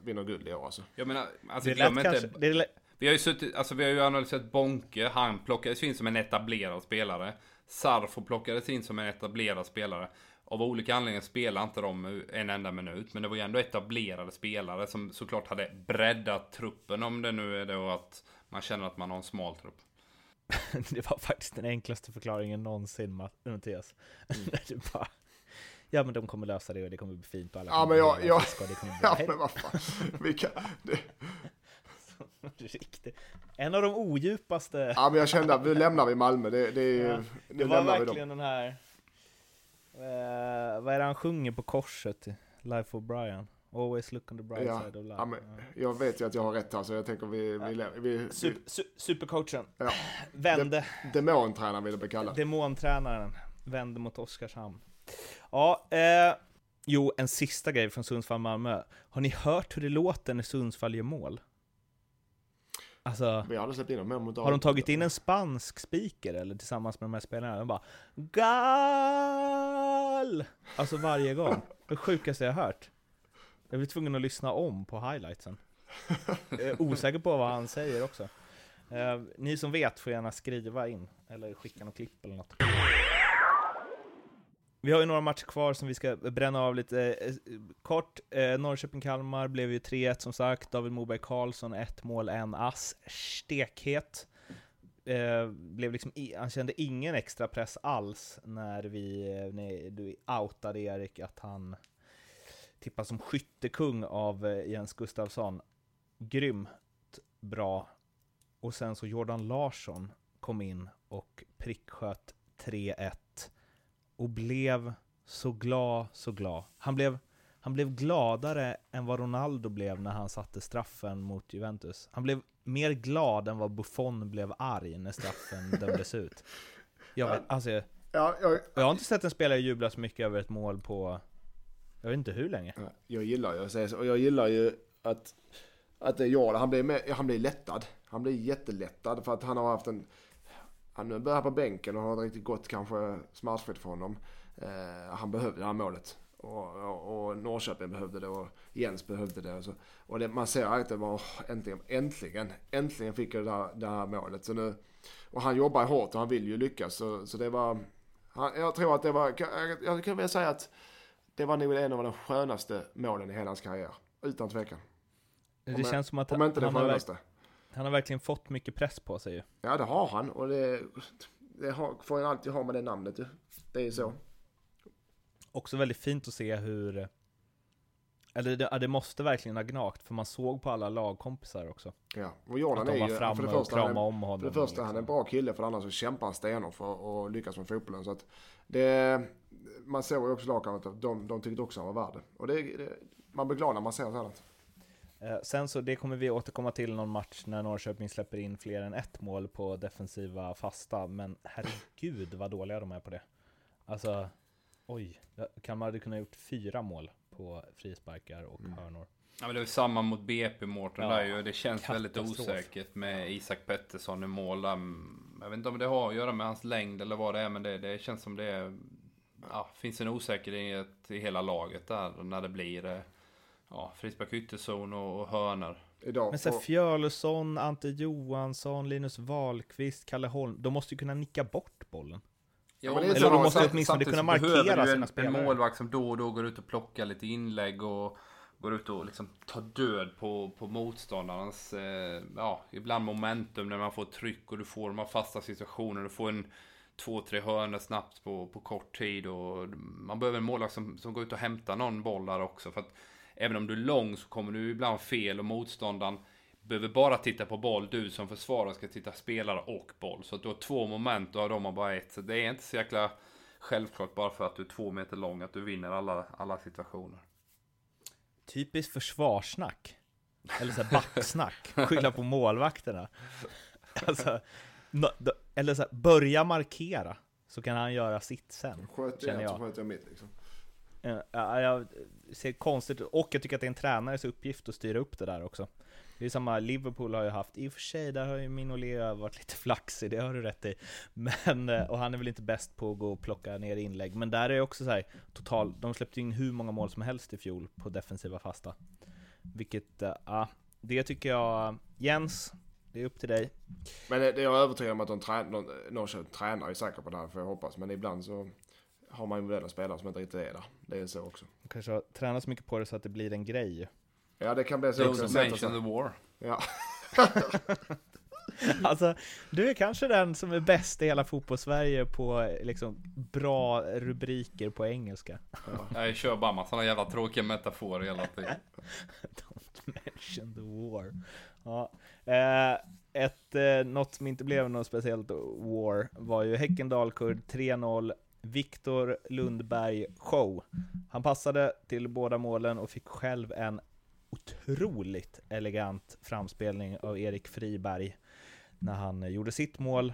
vinner guld i år alltså. Jag menar, alltså det glöm inte. Det vi har ju suttit, alltså vi har ju analyserat Bonke, han plockades in som en etablerad spelare. Sarfo plockades in som en etablerad spelare. Av olika anledningar spelar inte de en enda minut. Men det var ju ändå etablerade spelare som såklart hade breddat truppen. Om det nu är då att man känner att man har en smal trupp. [laughs] det var faktiskt den enklaste förklaringen någonsin, Mattias. Mm. [laughs] bara, ja men de kommer lösa det och det kommer bli fint och alla Ja men jag, jag, [laughs] ja men vad fan. Vi kan, det... Riktigt. En av de odjupaste. Ja men jag kände att nu lämnar vi Malmö. Det, det, ja, det var verkligen den här Eh, vad är det han sjunger på korset? Life of Brian? Always look on the bright ja. side of life. Ja, men, jag vet ju att jag har rätt här så jag tänker vi... Ja. vi, vi, Super, su, supercoachen. Ja. [sighs] Vände. De, demontränaren vill jag kalla Demontränaren. Vände mot Oskarshamn. Ja, eh, jo, en sista grej från Sundsvall-Malmö. Har ni hört hur det låter när Sundsvall gör mål? Alltså, vi hade släppt in dem mot Har de tagit in en spansk speaker eller tillsammans med de här spelarna? De bara GAL! Alltså varje gång. Det sjukaste jag hört. Jag blir tvungen att lyssna om på highlightsen. [laughs] Osäker på vad han säger också. Eh, ni som vet får gärna skriva in, eller skicka något klipp eller något. Vi har ju några matcher kvar som vi ska bränna av lite eh, kort. Eh, Norrköping-Kalmar blev ju 3-1 som sagt. David Moberg Karlsson, ett mål, en ass. Stekhet. Eh, blev liksom han kände ingen extra press alls när vi, när du outade Erik att han tippas som skyttekung av eh, Jens Gustafsson. Grymt bra. Och sen så Jordan Larsson kom in och pricksköt 3-1 och blev så glad, så glad. Han blev, han blev gladare än vad Ronaldo blev när han satte straffen mot Juventus. Han blev mer glad än vad Buffon blev arg när straffen [laughs] dömdes ut. Jag, vet, alltså, ja, jag, jag har inte sett en spelare jubla så mycket över ett mål på, jag vet inte hur länge. Jag gillar ju, säger så, och jag gillar ju att, att det är jag. han blir, med, han blir lättad. Han blir jättelättad för att han har haft en han börjar på bänken och har ett riktigt gott kanske smärtfritt för honom. Eh, han behövde det här målet. Och, och, och, Norrköping behövde det och Jens behövde det. Och, så. och det, man ser att det var äntligen, äntligen, äntligen fick jag det här, det här målet. Så nu, och han jobbar hårt och han vill ju lyckas. Så, så det var, han, jag tror att det var, jag, jag kan väl säga att det var nog en av de skönaste målen i hela hans karriär. Utan tvekan. Det om, känns som att om inte det skönaste. Han har verkligen fått mycket press på sig ju. Ja, det har han. Och det, det har, får han alltid ha med det namnet ju. Det är ju så. Också väldigt fint att se hur... Eller det, det måste verkligen ha gnagt, för man såg på alla lagkompisar också. Ja, och Jordan är ju... För det första, han om honom för det första liksom. han är en bra kille, för det andra så kämpar han stenhårt för att lyckas med fotbollen. Så att det... Man såg ju också lagkamrater, de, de tyckte också han var värd Och det, det, man blir glad när man ser sådant. Eh, sen så, det kommer vi återkomma till någon match när Norrköping släpper in fler än ett mål på defensiva fasta, men herregud vad dåliga de är på det. Alltså, oj, Kalmar hade kunnat gjort fyra mål på frisparkar och mm. hörnor. Ja men det var samma mot BP Mårten ja, där ju. Det känns väldigt osäkert med Isak Pettersson i mål. Jag vet inte om det har att göra med hans längd eller vad det är, men det, det känns som det är, ja, finns en osäkerhet i hela laget där när det blir ja, frispark ytterzon och, och hörner. idag. Men så Fjölusson, Ante Johansson, Linus Wahlqvist, Kalle Holm, de måste ju kunna nicka bort bollen. Ja, men Eller de måste samt- åtminstone kunna markera sina en, spelare. En målvakt som då och då går ut och plockar lite inlägg och går ut och liksom tar död på, på motståndarens, eh, ja, ibland momentum när man får tryck och du får de här fasta situationer. Du får en två, tre hörnor snabbt på, på kort tid och man behöver en målvakt som, som går ut och hämtar någon boll där också. För att även om du är lång så kommer du ibland fel och motståndaren behöver bara titta på boll. Du som försvarare ska titta spelare och boll. Så att du har två moment och av dem har bara ett. Så det är inte så jäkla självklart bara för att du är två meter lång att du vinner alla, alla situationer. Typiskt försvarssnack. Eller så här backsnack. [laughs] Skylla på målvakterna. Alltså, no, då, eller så här, börja markera. Så kan han göra sitt sen. Sköter känner jag så jag. sköter jag mitt liksom. Ja, jag ser konstigt. Och jag tycker att det är en tränares uppgift att styra upp det där också. Det är samma, Liverpool har ju haft, i och för sig, där har ju Minolet varit lite flaxig, det har du rätt i. Men, eh, och han är väl inte bäst på att gå och plocka ner inlägg. Men där är det också så här, total, de släppte in hur många mål som helst i fjol på defensiva fasta. Vilket, eh, ja, det tycker jag, Jens, det är upp till dig. Men det, det är jag övertygad om att de trä, någon, Norrköping tränar är säker på det här får jag hoppas. Men ibland så har man ju moderna spelare som inte riktigt är där. Det är så också. De kanske har tränat så mycket på det så att det blir en grej. Ja det kan bli så också. Sätta mention the war. Ja. [laughs] Alltså, du är kanske den som är bäst i hela fotbollssverige på liksom bra rubriker på engelska. Jag kör bara massa sådana jävla tråkiga metaforer hela tiden. [laughs] Don't mention the war. Ja. Eh, ett, eh, något som inte blev något speciellt war var ju Häcken-Dalkurd 3-0. Viktor Lundberg show. Han passade till båda målen och fick själv en otroligt elegant framspelning av Erik Friberg när han gjorde sitt mål.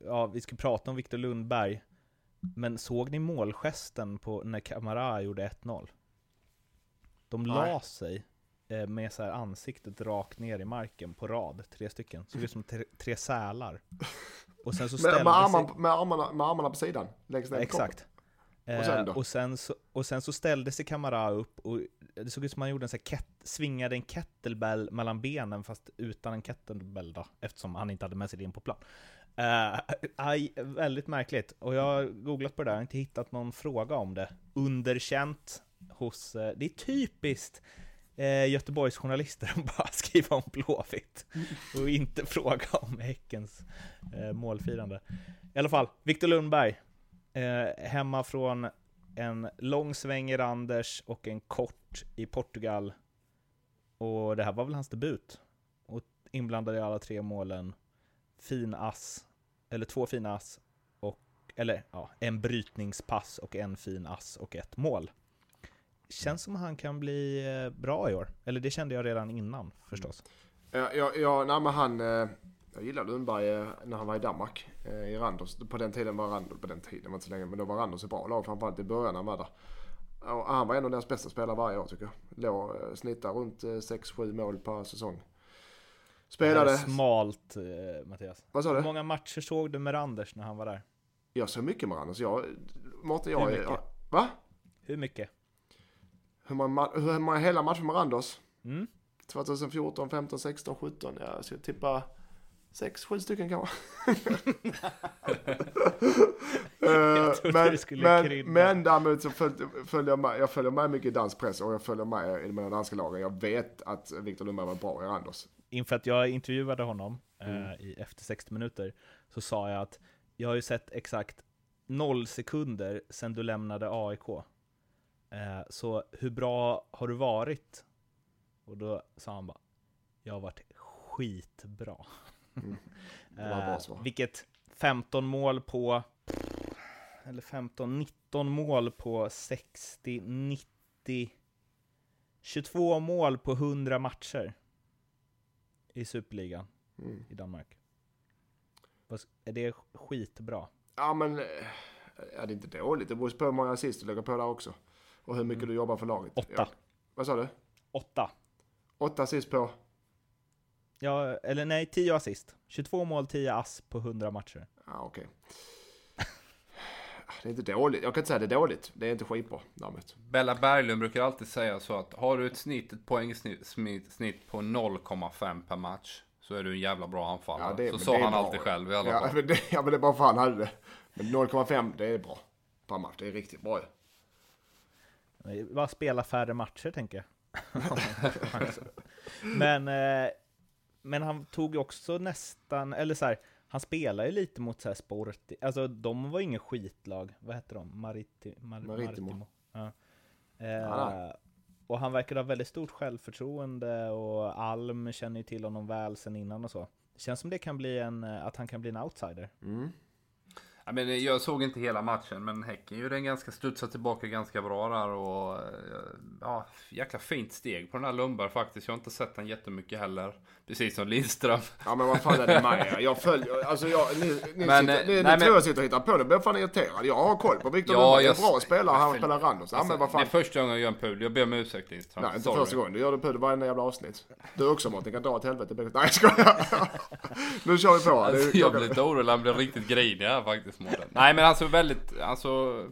Ja, vi ska prata om Viktor Lundberg, men såg ni målgesten på när Kamara gjorde 1-0? De Nej. la sig eh, med så här ansiktet rakt ner i marken på rad, tre stycken. Såg ut som tre, tre sälar. Och sen så [laughs] Med, med, sig... armarna, med, armarna, med armarna på sidan. Längst ner Exakt. Och sen? Eh, och, sen så, och sen så ställde sig Kamara upp och det såg ut som han gjorde en sån här svingade en kettlebell mellan benen fast utan en kettlebell då, eftersom han inte hade med sig det in på plan. Eh, aj, väldigt märkligt. Och jag har googlat på det där, har inte hittat någon fråga om det. Underkänt hos, eh, det är typiskt eh, Göteborgs journalister att bara [laughs] skriva om Blåvitt och inte fråga om Häckens eh, målfirande. I alla fall, Viktor Lundberg, eh, hemma från en lång sväng i Randers och en kort i Portugal. Och det här var väl hans debut. Och inblandad i alla tre målen. Fin ass, eller två fina ass, och, eller ja, en brytningspass och en fin ass och ett mål. Känns som han kan bli eh, bra i år. Eller det kände jag redan innan förstås. Mm. Ja, ja, ja nej, men han... eh, jag gillade Lundberg eh, när han var i Danmark. eh, I Randers. På den tiden var Randers... På den tiden var inte så länge. Men då var Randers ett bra lag. Framförallt i början när han var där. Och han var en av deras bästa spelare varje år tycker jag. Låg, eh, snittar runt 6-7 mål per säsong. Spelade... Smalt, Mattias. Vad sa Hur du? många matcher såg du med Randers när han var där? Jag såg mycket med Randers. Jag... Mårten, jag... Hur mycket? jag va? Hur mycket? Hur många, hur många hela matcher med Randers? Mm? 2014, 15, 16, 17. Ja, jag ska tippa 6-7 stycken kanske. [laughs] Eh, trodde men, men, men däremot så följer, jag med, jag följer med mycket i dansk press och jag följer med i de danska lagen. Jag vet att Viktor Lundberg var bra i Randers. inför att jag intervjuade honom Mm. eh, i, efter 60 minuter så sa jag att jag har ju sett exakt noll sekunder sedan du lämnade AIK. Eh, så hur bra har du varit? Och då sa han bara, jag har varit skitbra. Mm. Eh, vilket 15 mål på, eller 15-19 mål på 60, 90, 22 mål på 100 matcher i Superligan Mm. i Danmark. Är det skitbra? Ja men, eh, ja, det är inte dåligt. Det beror på hur många assist du lägger på där också. Och hur mycket du jobbar för laget. Åtta. Ja. Vad sa du? Åtta. Åtta assist på? Ja, eller nej, 10 assist. 22 mål, 10 ass på 100 matcher. Ja okej. det är inte dåligt. Jag kan inte säga att det är dåligt. Det är inte skitbra däremot. Bella Berglund brukar alltid säga så att har du ett snitt, ett poängsnitt snitt på 0,5 per match så är du en jävla bra anfallare. Ja, det- så sa han bra. alltid själv i alla Ja, fall. men det, ja, men det är bara för han hade det. Men 0,5 det är bra. Per match. Det är riktigt bra ju. Bara spela färre matcher, tänker jag. [laughs] men, eh, men han tog ju också nästan, eller så här, han spelar ju lite mot så här sport, alltså de var ingen skitlag, vad hette de? Mariti, Mar, Maritimo. Ja. Ja, Eh, och han verkar ha väldigt stort självförtroende och Alm känner ju till honom väl sen innan och så. Det känns som det kan bli en, eh, att han kan bli en outsider. Mm. Ja, men jag såg inte hela matchen, men Häcken gjorde en ganska studsade tillbaka ganska bra där och eh, ja, jäkla fint steg på den här Lundberg faktiskt. Jag har inte sett den jättemycket heller. Precis som Lindström. Ja men vad fan är det med er? Jag följer, alltså jag, ni, ni, Men, sitter, eh, ni, ni nej, tror men- jag sitter och hittar på det. blir fan irriterad. Jag har koll på Viktor Ja, Lundberg. jag- Det är en bra spelare. Han spelar Randers. Ja men vad Alltså, Det fan. är första gången jag gör en pudel. Jag ber om ursäkt Lindström. Nej, inte Sorry. första gången. Du gör det på det varenda jävla avsnitt. Du också Martin, kan dra åt helvete. Nej, jag skojar. [laughs] Nu kör vi på. Alltså, jag blir lite orolig, han blir riktigt grinig här faktiskt Mårten. Nej men alltså väldigt, alltså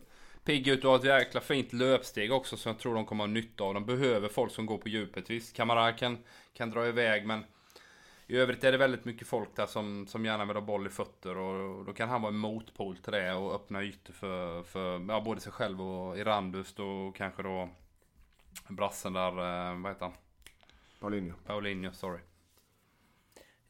pigg ut och har ett jäkla fint löpsteg också som jag tror de kommer ha nytta av. De behöver folk som går på djupet. Visst, Kamara kan, kan dra iväg men i övrigt är det väldigt mycket folk där som, som gärna vill ha boll i fötter och då kan han vara en motpol till det och öppna ytor för, för ja, både sig själv och Irandust och kanske då brassen där, eh, vad heter han? Paulinho. Paulinho, sorry.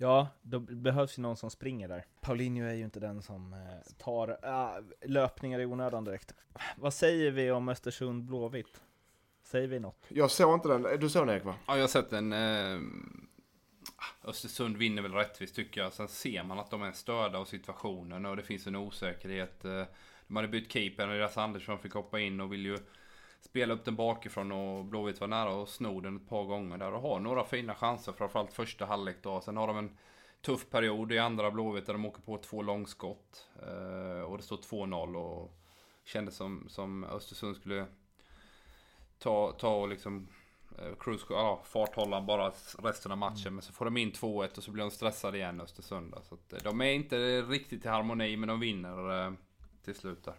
Ja, då behövs ju någon som springer där. Paulinho är ju inte den som eh, tar ah, löpningar i onödan direkt. Vad säger vi om Östersund Blåvitt? Säger vi något? Jag såg inte den. Du såg den Erik va? Ja, jag har sett en... Eh, Östersund vinner väl rättvist tycker jag. Sen ser man att de är störda av situationen och det finns en osäkerhet. Eh, de hade bytt keeper, Andreas Andersson fick hoppa in och vill ju spela upp den bakifrån och Blåvitt var nära att sno den ett par gånger där och har några fina chanser, framförallt första halvlek då. Sen har de en tuff period i andra Blåvitt där de åker på två långskott. Eh, och det står 2-0 och kändes som, som Östersund skulle ta, ta och liksom eh, cruise, ja, farthålla bara resten av matchen. Men så får de in 2-1 och så blir de stressade igen Östersund. Så att, eh, de är inte riktigt i harmoni men de vinner eh, till slut där.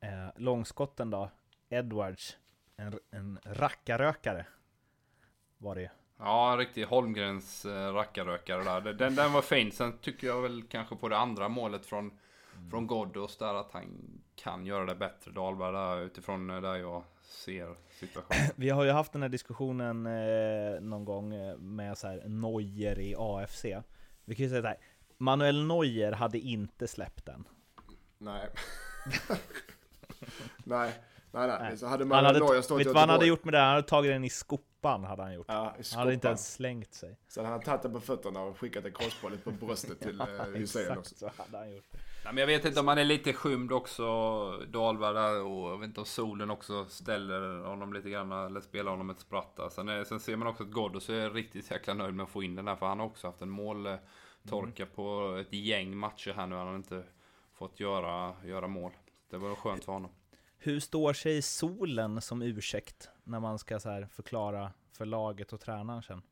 Eh, långskotten då? Edwards, en, en rackarrökare var det ju. Ja, riktig Holmgrens eh, rackarrökare där. Den, den var fin. Sen tycker jag väl kanske på det andra målet från, från Ghoddos där att han kan göra det bättre. Dahlberg där utifrån eh, där jag ser situationen. [clears throat] Vi har ju haft den här diskussionen eh, någon gång eh, med så här Neuer i AFC. Vi kan ju säga så här, Manuel Neuer hade inte släppt den. Nej. [laughs] nej. Nej, nej. Nej. Så hade Han man hade, Norge stått vet vad han hade gjort med det? Han hade tagit den i skopan, hade han gjort. Ja, han hade inte ens slängt sig. Sen hade han tagit den på fötterna och skickat en crossboll på bröstet till [laughs] eh, Hysén Exakt också. så hade han gjort. Nej, men jag vet inte om han är lite skymd också, Dahlberg där. Och jag vet inte om solen också ställer honom lite grann, eller spelar honom ett spratt där. Sen, är- sen ser man också att Ghoddos är riktigt jäkla nöjd med att få in den här. För han har också haft en måltorka på ett gäng matcher här nu. Han har inte fått göra, göra mål. Det var skönt för honom. Hur står sig solen som ursäkt när man ska så här förklara för laget och tränaren sen?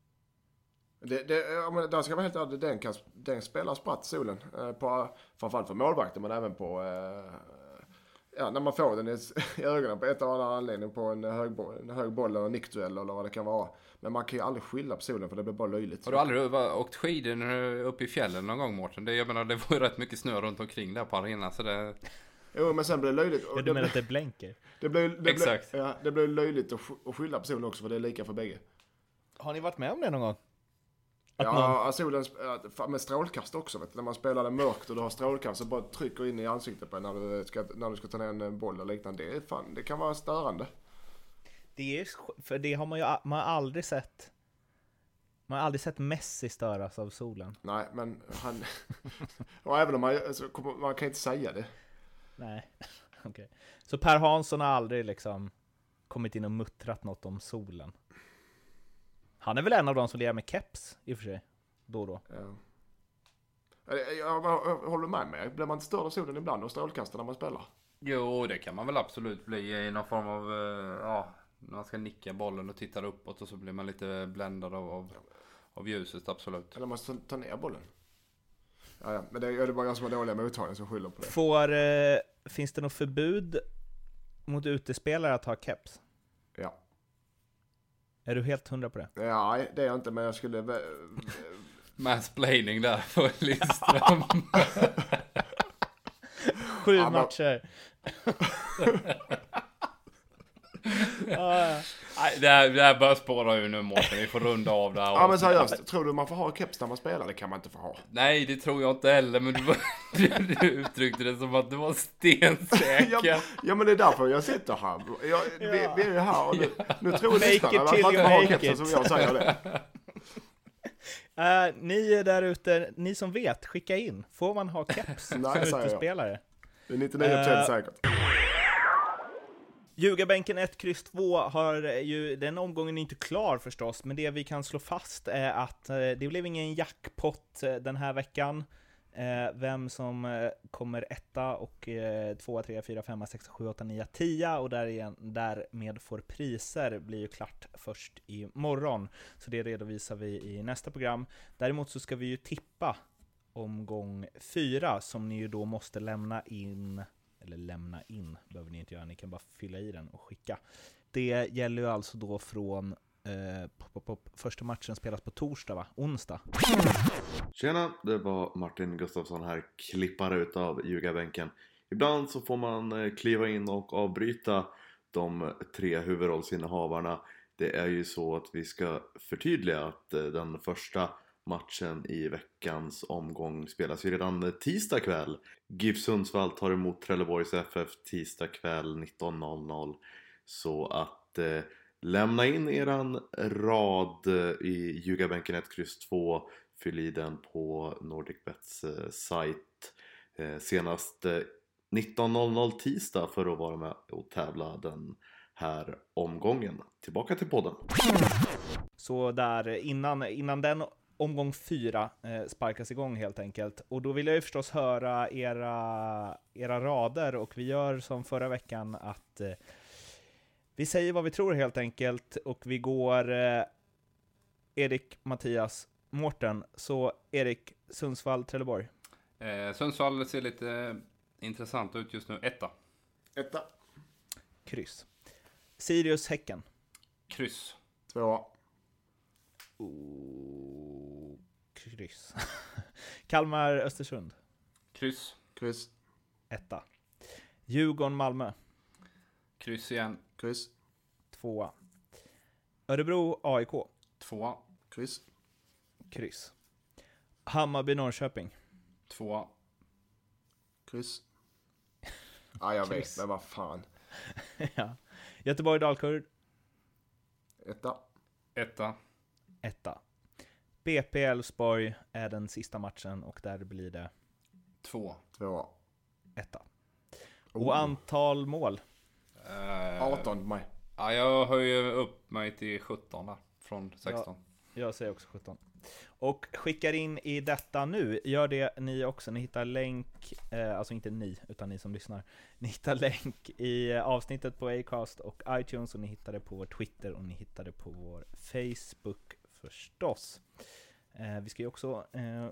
Det, det, ja, men där ska jag vara helt ärlig, den, kan, den spelar spratt solen. Eh, på, framförallt för målvakten men även på... Eh, ja, när man får den i, [laughs] i ögonen på ett eller annat anledning på en hög, en hög boll eller nickduell eller vad det kan vara. Men man kan ju aldrig skylla på solen för det blir bara löjligt. Har du aldrig åkt skidor uppe i fjällen någon gång Mårten? Det, jag menar, det var ju rätt mycket snö runt omkring där på arenan. Så det, Jo men sen blir det löjligt. och Ja, det, du menar att det blänker? [laughs] det blir, det Exakt. Blir, ja, det blir löjligt att, sk- att skylla på solen också för det är lika för bägge. Har ni varit med om det någon gång? Att Ja, någon, solen, ja, fan, med strålkast också vet du. När man spelar det mörkt och du har strålkast så bara trycker in i ansiktet på när du ska, när du ska ta ner en boll eller liknande. Det, är fan, det kan vara störande. det är, för det har man ju man har aldrig sett. Man har aldrig sett Messi störas av solen. Nej, men han... [laughs] och även om man, alltså, man kan inte säga det. Nej, [laughs] okej. Så Per Hansson har aldrig liksom kommit in och muttrat något om solen? Han är väl en av de som lever med keps i och för sig, då och då. Ja. Jag, jag, jag håller med mig. Blir man inte störd av solen ibland och strålkastar när man spelar? Jo, det kan man väl absolut bli i någon form av, eh, ja, när man ska nicka bollen och tittar uppåt och så blir man lite bländad av, av, av ljuset, absolut. Eller man ska ta ner bollen? Ja, ja. Men det är det är bara jag som har dåliga mottagningar som skyller på det. Får, eh, finns det något förbud mot utespelare att ha keps? Ja. Är du helt hundra på det? Ja, det är jag inte, men jag skulle... [laughs] Mansplaining där för [laughs] Lindström. [laughs] Sju Ja, men- matcher. ja, Nej, det här, det här börjar spåra ur nu Mårten, vi får runda av det här. Ja men seriöst, tror du man får ha keps när man spelar? Det kan man inte få ha. Nej, det tror jag inte heller, men du, [laughs] du, du uttryckte det som att du var stensäker. Ja, ja men det är därför jag sitter här. Jag, vi, vi är ju här och nu, nu tror Make lyssnarna it att till man har make kepsen it. som jag säger det. [laughs] Eh, ni är där ute, ni som vet, skicka in. Får man ha keps [laughs] som Nej, utespelare? Det är 99% Eh, säkert. Ljugarbänken 1, kryss 2 har ju, den omgången är inte klar förstås, men det vi kan slå fast är att eh, det blev ingen jackpot eh, den här veckan. Eh, vem som kommer etta och tvåa, trea, fyra, femma, sexa, sju, åtta, nio, tia och där igen, därmed får priser blir ju klart först imorgon. Så det redovisar vi i nästa program. Däremot så ska vi ju tippa omgång fyra som ni ju då måste lämna in eller lämna in behöver ni inte göra, ni kan bara fylla i den och skicka. Det gäller ju alltså då från eh, pop, pop, pop. första matchen spelas på torsdag va? Onsdag. Tjena, det var Martin Gustafsson här, klippare utav ljugarbänken. Ibland så får man eh, kliva in och avbryta de tre huvudrollsinnehavarna. Det är ju så att vi ska förtydliga att eh, den första matchen i veckans omgång spelas ju redan tisdag kväll. GIF Sundsvall tar emot Trelleborgs FF tisdag kväll 19.00. Så att eh, lämna in eran rad eh, i ljugarbänken 1, X, 2 Fyll i den på NordicBets eh, sajt eh, senast eh, 19.00 tisdag för att vara med och tävla den här omgången. Tillbaka till podden. Så där innan, innan den omgång fyra eh, sparkas igång helt enkelt. Och då vill jag ju förstås höra era, era rader och vi gör som förra veckan att eh, vi säger vad vi tror helt enkelt och vi går eh, Erik, Mattias, Mårten. Så Erik, Sundsvall, Trelleborg. Eh, Sundsvall ser lite eh, intressant ut just nu. Etta. Etta, Kryss. Sirius, Häcken. Kryss. tvåa, Oh, kryss. [laughs] Kalmar, Östersund. Kryss. kryss, Etta. Djurgården, Malmö. Kryss igen. kryss, Tvåa. Örebro, AIK. Tvåa. kryss, Kryss. Hammarby, Norrköping. Tvåa. kryss. Ja, jag vet, men vad fan. [laughs] ja. Göteborg, Dalkurd. Etta, Etta. Etta. BP Elfsborg är den sista matchen och där blir det Två. tvåa. etta. Oh. Och antal mål? Eh, 18 på mig. Ja, jag höjer upp mig till 17 där. Från 16. Jag säger också 17. Och skickar in i detta nu, gör det ni också. Ni hittar länk, eh, alltså inte ni, utan ni som lyssnar. Ni hittar länk i avsnittet på Acast och iTunes och ni hittar det på vår Twitter och ni hittar det på vår Facebook förstås. Eh, vi ska ju också eh,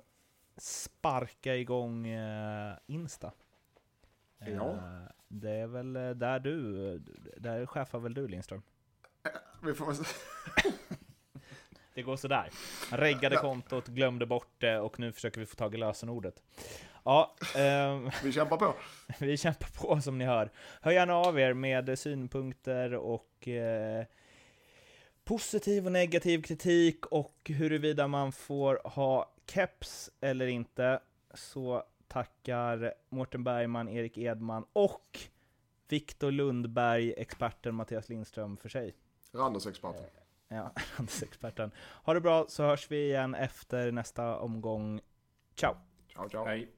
sparka igång eh, Insta. Eh, Ja. Det är väl eh, där du, där chefar väl du Lindström? Vi får... [laughs] Det går sådär. Han reggade kontot, glömde bort det och nu försöker vi få tag i lösenordet. Ja, ehm, [laughs] Vi kämpar på. [laughs] vi kämpar på som ni hör. Hör gärna av er med synpunkter och eh, positiv och negativ kritik och huruvida man får ha keps eller inte. Så tackar Mårten Bergman, Erik Edman och Viktor Lundberg, experten Mattias Lindström för sig. Randers-experten. Ja, [laughs] handelsexperten. Ha det bra så hörs vi igen efter nästa omgång. Ciao! Ciao, ciao. Hej.